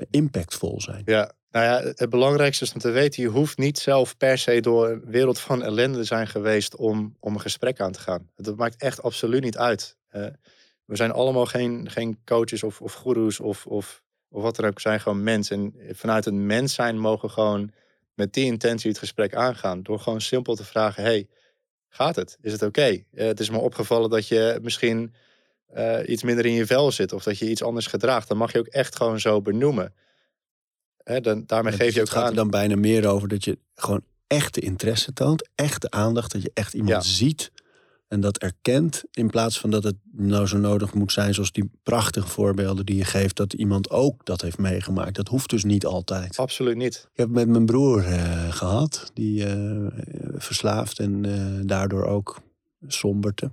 impactvol zijn. Ja, nou ja, het belangrijkste is om te weten, je hoeft niet zelf per se door een wereld van ellende te zijn geweest om, om een gesprek aan te gaan. Dat maakt echt absoluut niet uit. We zijn allemaal geen, geen coaches of, of goeroes of, of, of wat dan ook. We zijn gewoon mensen. En vanuit het mens zijn mogen we gewoon met die intentie het gesprek aangaan. Door gewoon simpel te vragen, hey, gaat het? Is het oké? Eh, het is me opgevallen dat je misschien eh, iets minder in je vel zit. Of dat je iets anders gedraagt. Dan mag je ook echt gewoon zo benoemen. Hè, dan, daarmee Ja, geef dus je ook het gaat aan. er dan bijna meer over dat je gewoon echte interesse toont, echte aandacht, dat je echt iemand Ja. ziet en dat erkent, in plaats van dat het nou zo nodig moet zijn, zoals die prachtige voorbeelden die je geeft, dat iemand ook dat heeft meegemaakt. Dat hoeft dus niet altijd. Absoluut niet. Ik heb met mijn broer eh, gehad, die eh, verslaafd en daardoor ook somberte.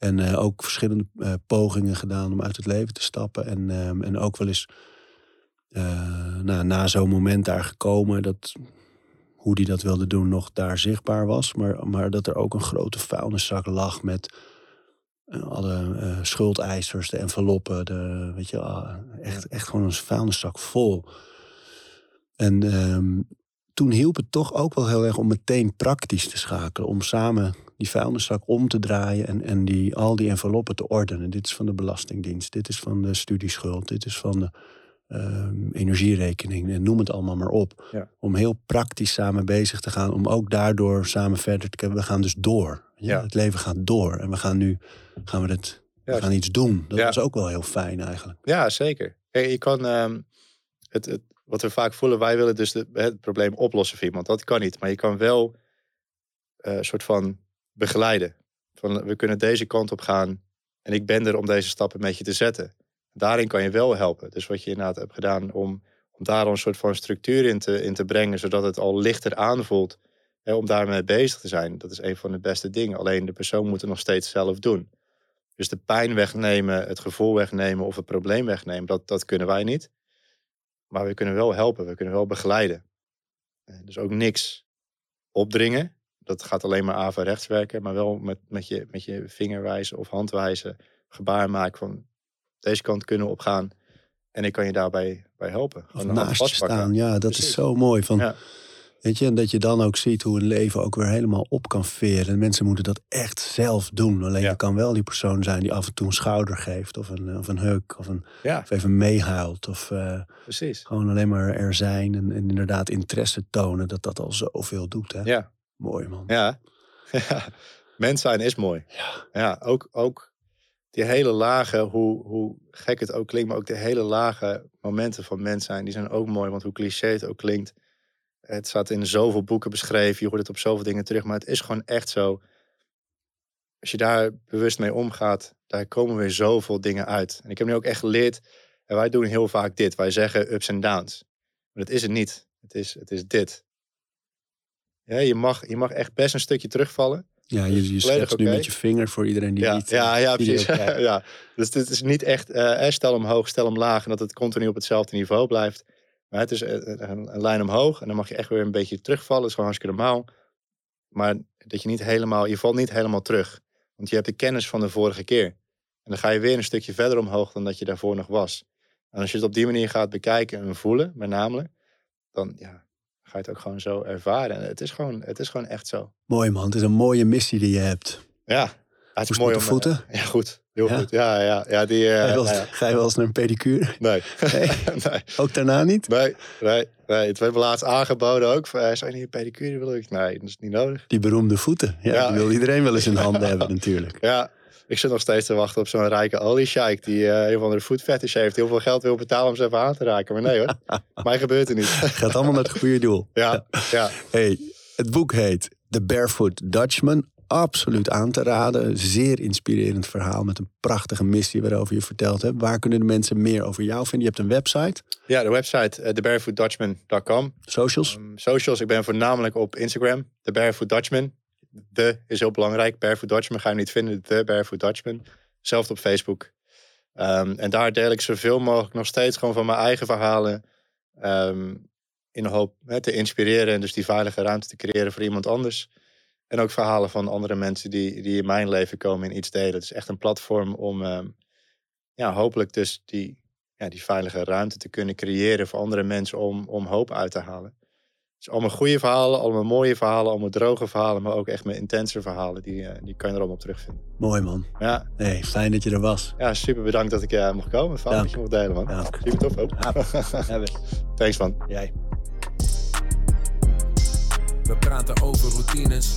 En eh, ook verschillende eh, pogingen gedaan om uit het leven te stappen. En, ehm, en ook wel eens nou, na zo'n moment daar gekomen, dat hoe die dat wilde doen nog daar zichtbaar was. Maar, maar dat er ook een grote vuilniszak lag met alle schuldeisers, de enveloppen, de, weet je, ah, echt, echt gewoon een vuilniszak vol. En ehm, toen hielp het toch ook wel heel erg om meteen praktisch te schakelen. Om samen die vuilniszak om te draaien en, en die, al die enveloppen te ordenen. Dit is van de Belastingdienst, dit is van de studieschuld, dit is van de um, energierekening en noem het allemaal maar op. Ja. Om heel praktisch samen bezig te gaan, om ook daardoor samen verder te kunnen. We gaan dus door. Ja, Ja. Het leven gaat door en we gaan nu gaan we het, we gaan iets doen. Dat was ook wel heel fijn eigenlijk. Ja, zeker. Je kan ehm, het, het, wat we vaak voelen, wij willen dus de, het probleem oplossen voor iemand. Dat kan niet. Maar je kan wel eh, een soort van begeleiden. Van we kunnen deze kant op gaan en ik ben er om deze stappen met je te zetten. Daarin kan je wel helpen. Dus wat je inderdaad hebt gedaan om, om daar een soort van structuur in te, in te brengen, zodat het al lichter aanvoelt hè, om daarmee bezig te zijn. Dat is een van de beste dingen. Alleen de persoon moet het nog steeds zelf doen. Dus de pijn wegnemen, het gevoel wegnemen of het probleem wegnemen, dat, dat kunnen wij niet. Maar we kunnen wel helpen, we kunnen wel begeleiden. Eh, Dus ook niks opdringen. Dat gaat alleen maar averechts werken, maar wel met, met, je, met je vingerwijzen of handwijzen gebaar maken van deze kant kunnen we opgaan. En ik kan je daarbij bij helpen. Of naast staan, ja, dat Precies. is zo mooi. Van, Ja. Weet je, en dat je dan ook ziet hoe een leven ook weer helemaal op kan veren. En mensen moeten dat echt zelf doen. Alleen Ja. je kan wel die persoon zijn die af en toe een schouder geeft. Of een, of een huk. Of, een, Ja, of even meehuilt. Of eh, precies. gewoon alleen maar er zijn. En, en inderdaad interesse tonen. Dat dat al zoveel doet. Hè? Ja, Mooi man. ja. Mens zijn is mooi. Ja. Ja, ook, ook die hele lage, hoe, hoe gek het ook klinkt, maar ook de hele lage momenten van mens zijn, die zijn ook mooi. Want hoe cliché het ook klinkt, het staat in zoveel boeken beschreven, je hoort het op zoveel dingen terug, maar het is gewoon echt zo. Als je daar bewust mee omgaat, daar komen weer zoveel dingen uit. En ik heb nu ook echt geleerd, en wij doen heel vaak dit, wij zeggen ups en downs. Maar dat is het niet, het is, het is dit. Ja, je, mag, je mag echt best een stukje terugvallen. Ja, Dus je, je volledig schetst nu met je vinger voor iedereen die Ja, niet ja, eh, ja, precies. ja. Dus dit is niet echt eh, eh, stel omhoog, stel omlaag en dat het continu op hetzelfde niveau blijft. Maar het is eh, een, een lijn omhoog en dan mag je echt weer een beetje terugvallen. Dat is gewoon hartstikke normaal. Maar dat je niet helemaal, je valt niet helemaal terug. Want je hebt de kennis van de vorige keer. En dan ga je weer een stukje verder omhoog dan dat je daarvoor nog was. En als je het op die manier gaat bekijken en voelen, met name, dan ja, ga je het ook gewoon zo ervaren. En het is gewoon, het is gewoon echt zo. Mooi man, het is een mooie missie die je hebt. Ja, het is mooi om... de eh, voeten? ja, goed. Heel Ja? goed. Ja, ja, ja. Die, eh, ga, je wel, nou ja. ga je wel eens naar een pedicure? Nee. Nee? nee. Ook daarna niet? Nee, nee, nee. Het werd me laatst aangeboden ook. Van, eh, Zou je niet een pedicure willen? Ik, Nee, dat is niet nodig. Die beroemde voeten. Ja, Ja. Die wil iedereen wel eens in handen hebben natuurlijk. Ja, ik zit nog steeds te wachten op zo'n rijke oliesjeik... die eh, een of andere food fetish heeft. Heel veel geld wil betalen om ze even aan te raken. Maar nee hoor, mij gebeurt het niet. Gaat allemaal naar het goede doel. Ja, ja. Hey, het boek heet The Barefoot Dutchman. Absoluut aan te raden. Zeer inspirerend verhaal met een prachtige missie waarover je verteld hebt. Waar kunnen de mensen meer over jou vinden? Je hebt een website, ja, de website uh, thebarefootdutchman.com. socials. Um, socials, ik ben voornamelijk op Instagram. The Barefoot Dutchman. De is heel belangrijk. Barefoot Dutchman ga je niet vinden. The Barefoot Dutchman. Zelfs op Facebook. Um, en daar deel ik zoveel mogelijk nog steeds gewoon van mijn eigen verhalen. Um, in de hoop te inspireren en dus die veilige ruimte te creëren voor iemand anders. En ook verhalen van andere mensen die, die in mijn leven komen en iets delen. Het is echt een platform om um, ja, hopelijk dus die, ja, die veilige ruimte te kunnen creëren voor andere mensen om, om hoop uit te halen. Dus allemaal goede verhalen, allemaal mooie verhalen, allemaal droge verhalen, maar ook echt met intense verhalen. Die, uh, die kan je er allemaal op terugvinden. Mooi man. Ja. Hey, fijn dat je er was. Ja, super bedankt dat ik uh, mocht komen. Fijn dat je mocht delen, man. Ja. Super tof ook. Ja. Thanks, man. Jij. We praten over routines.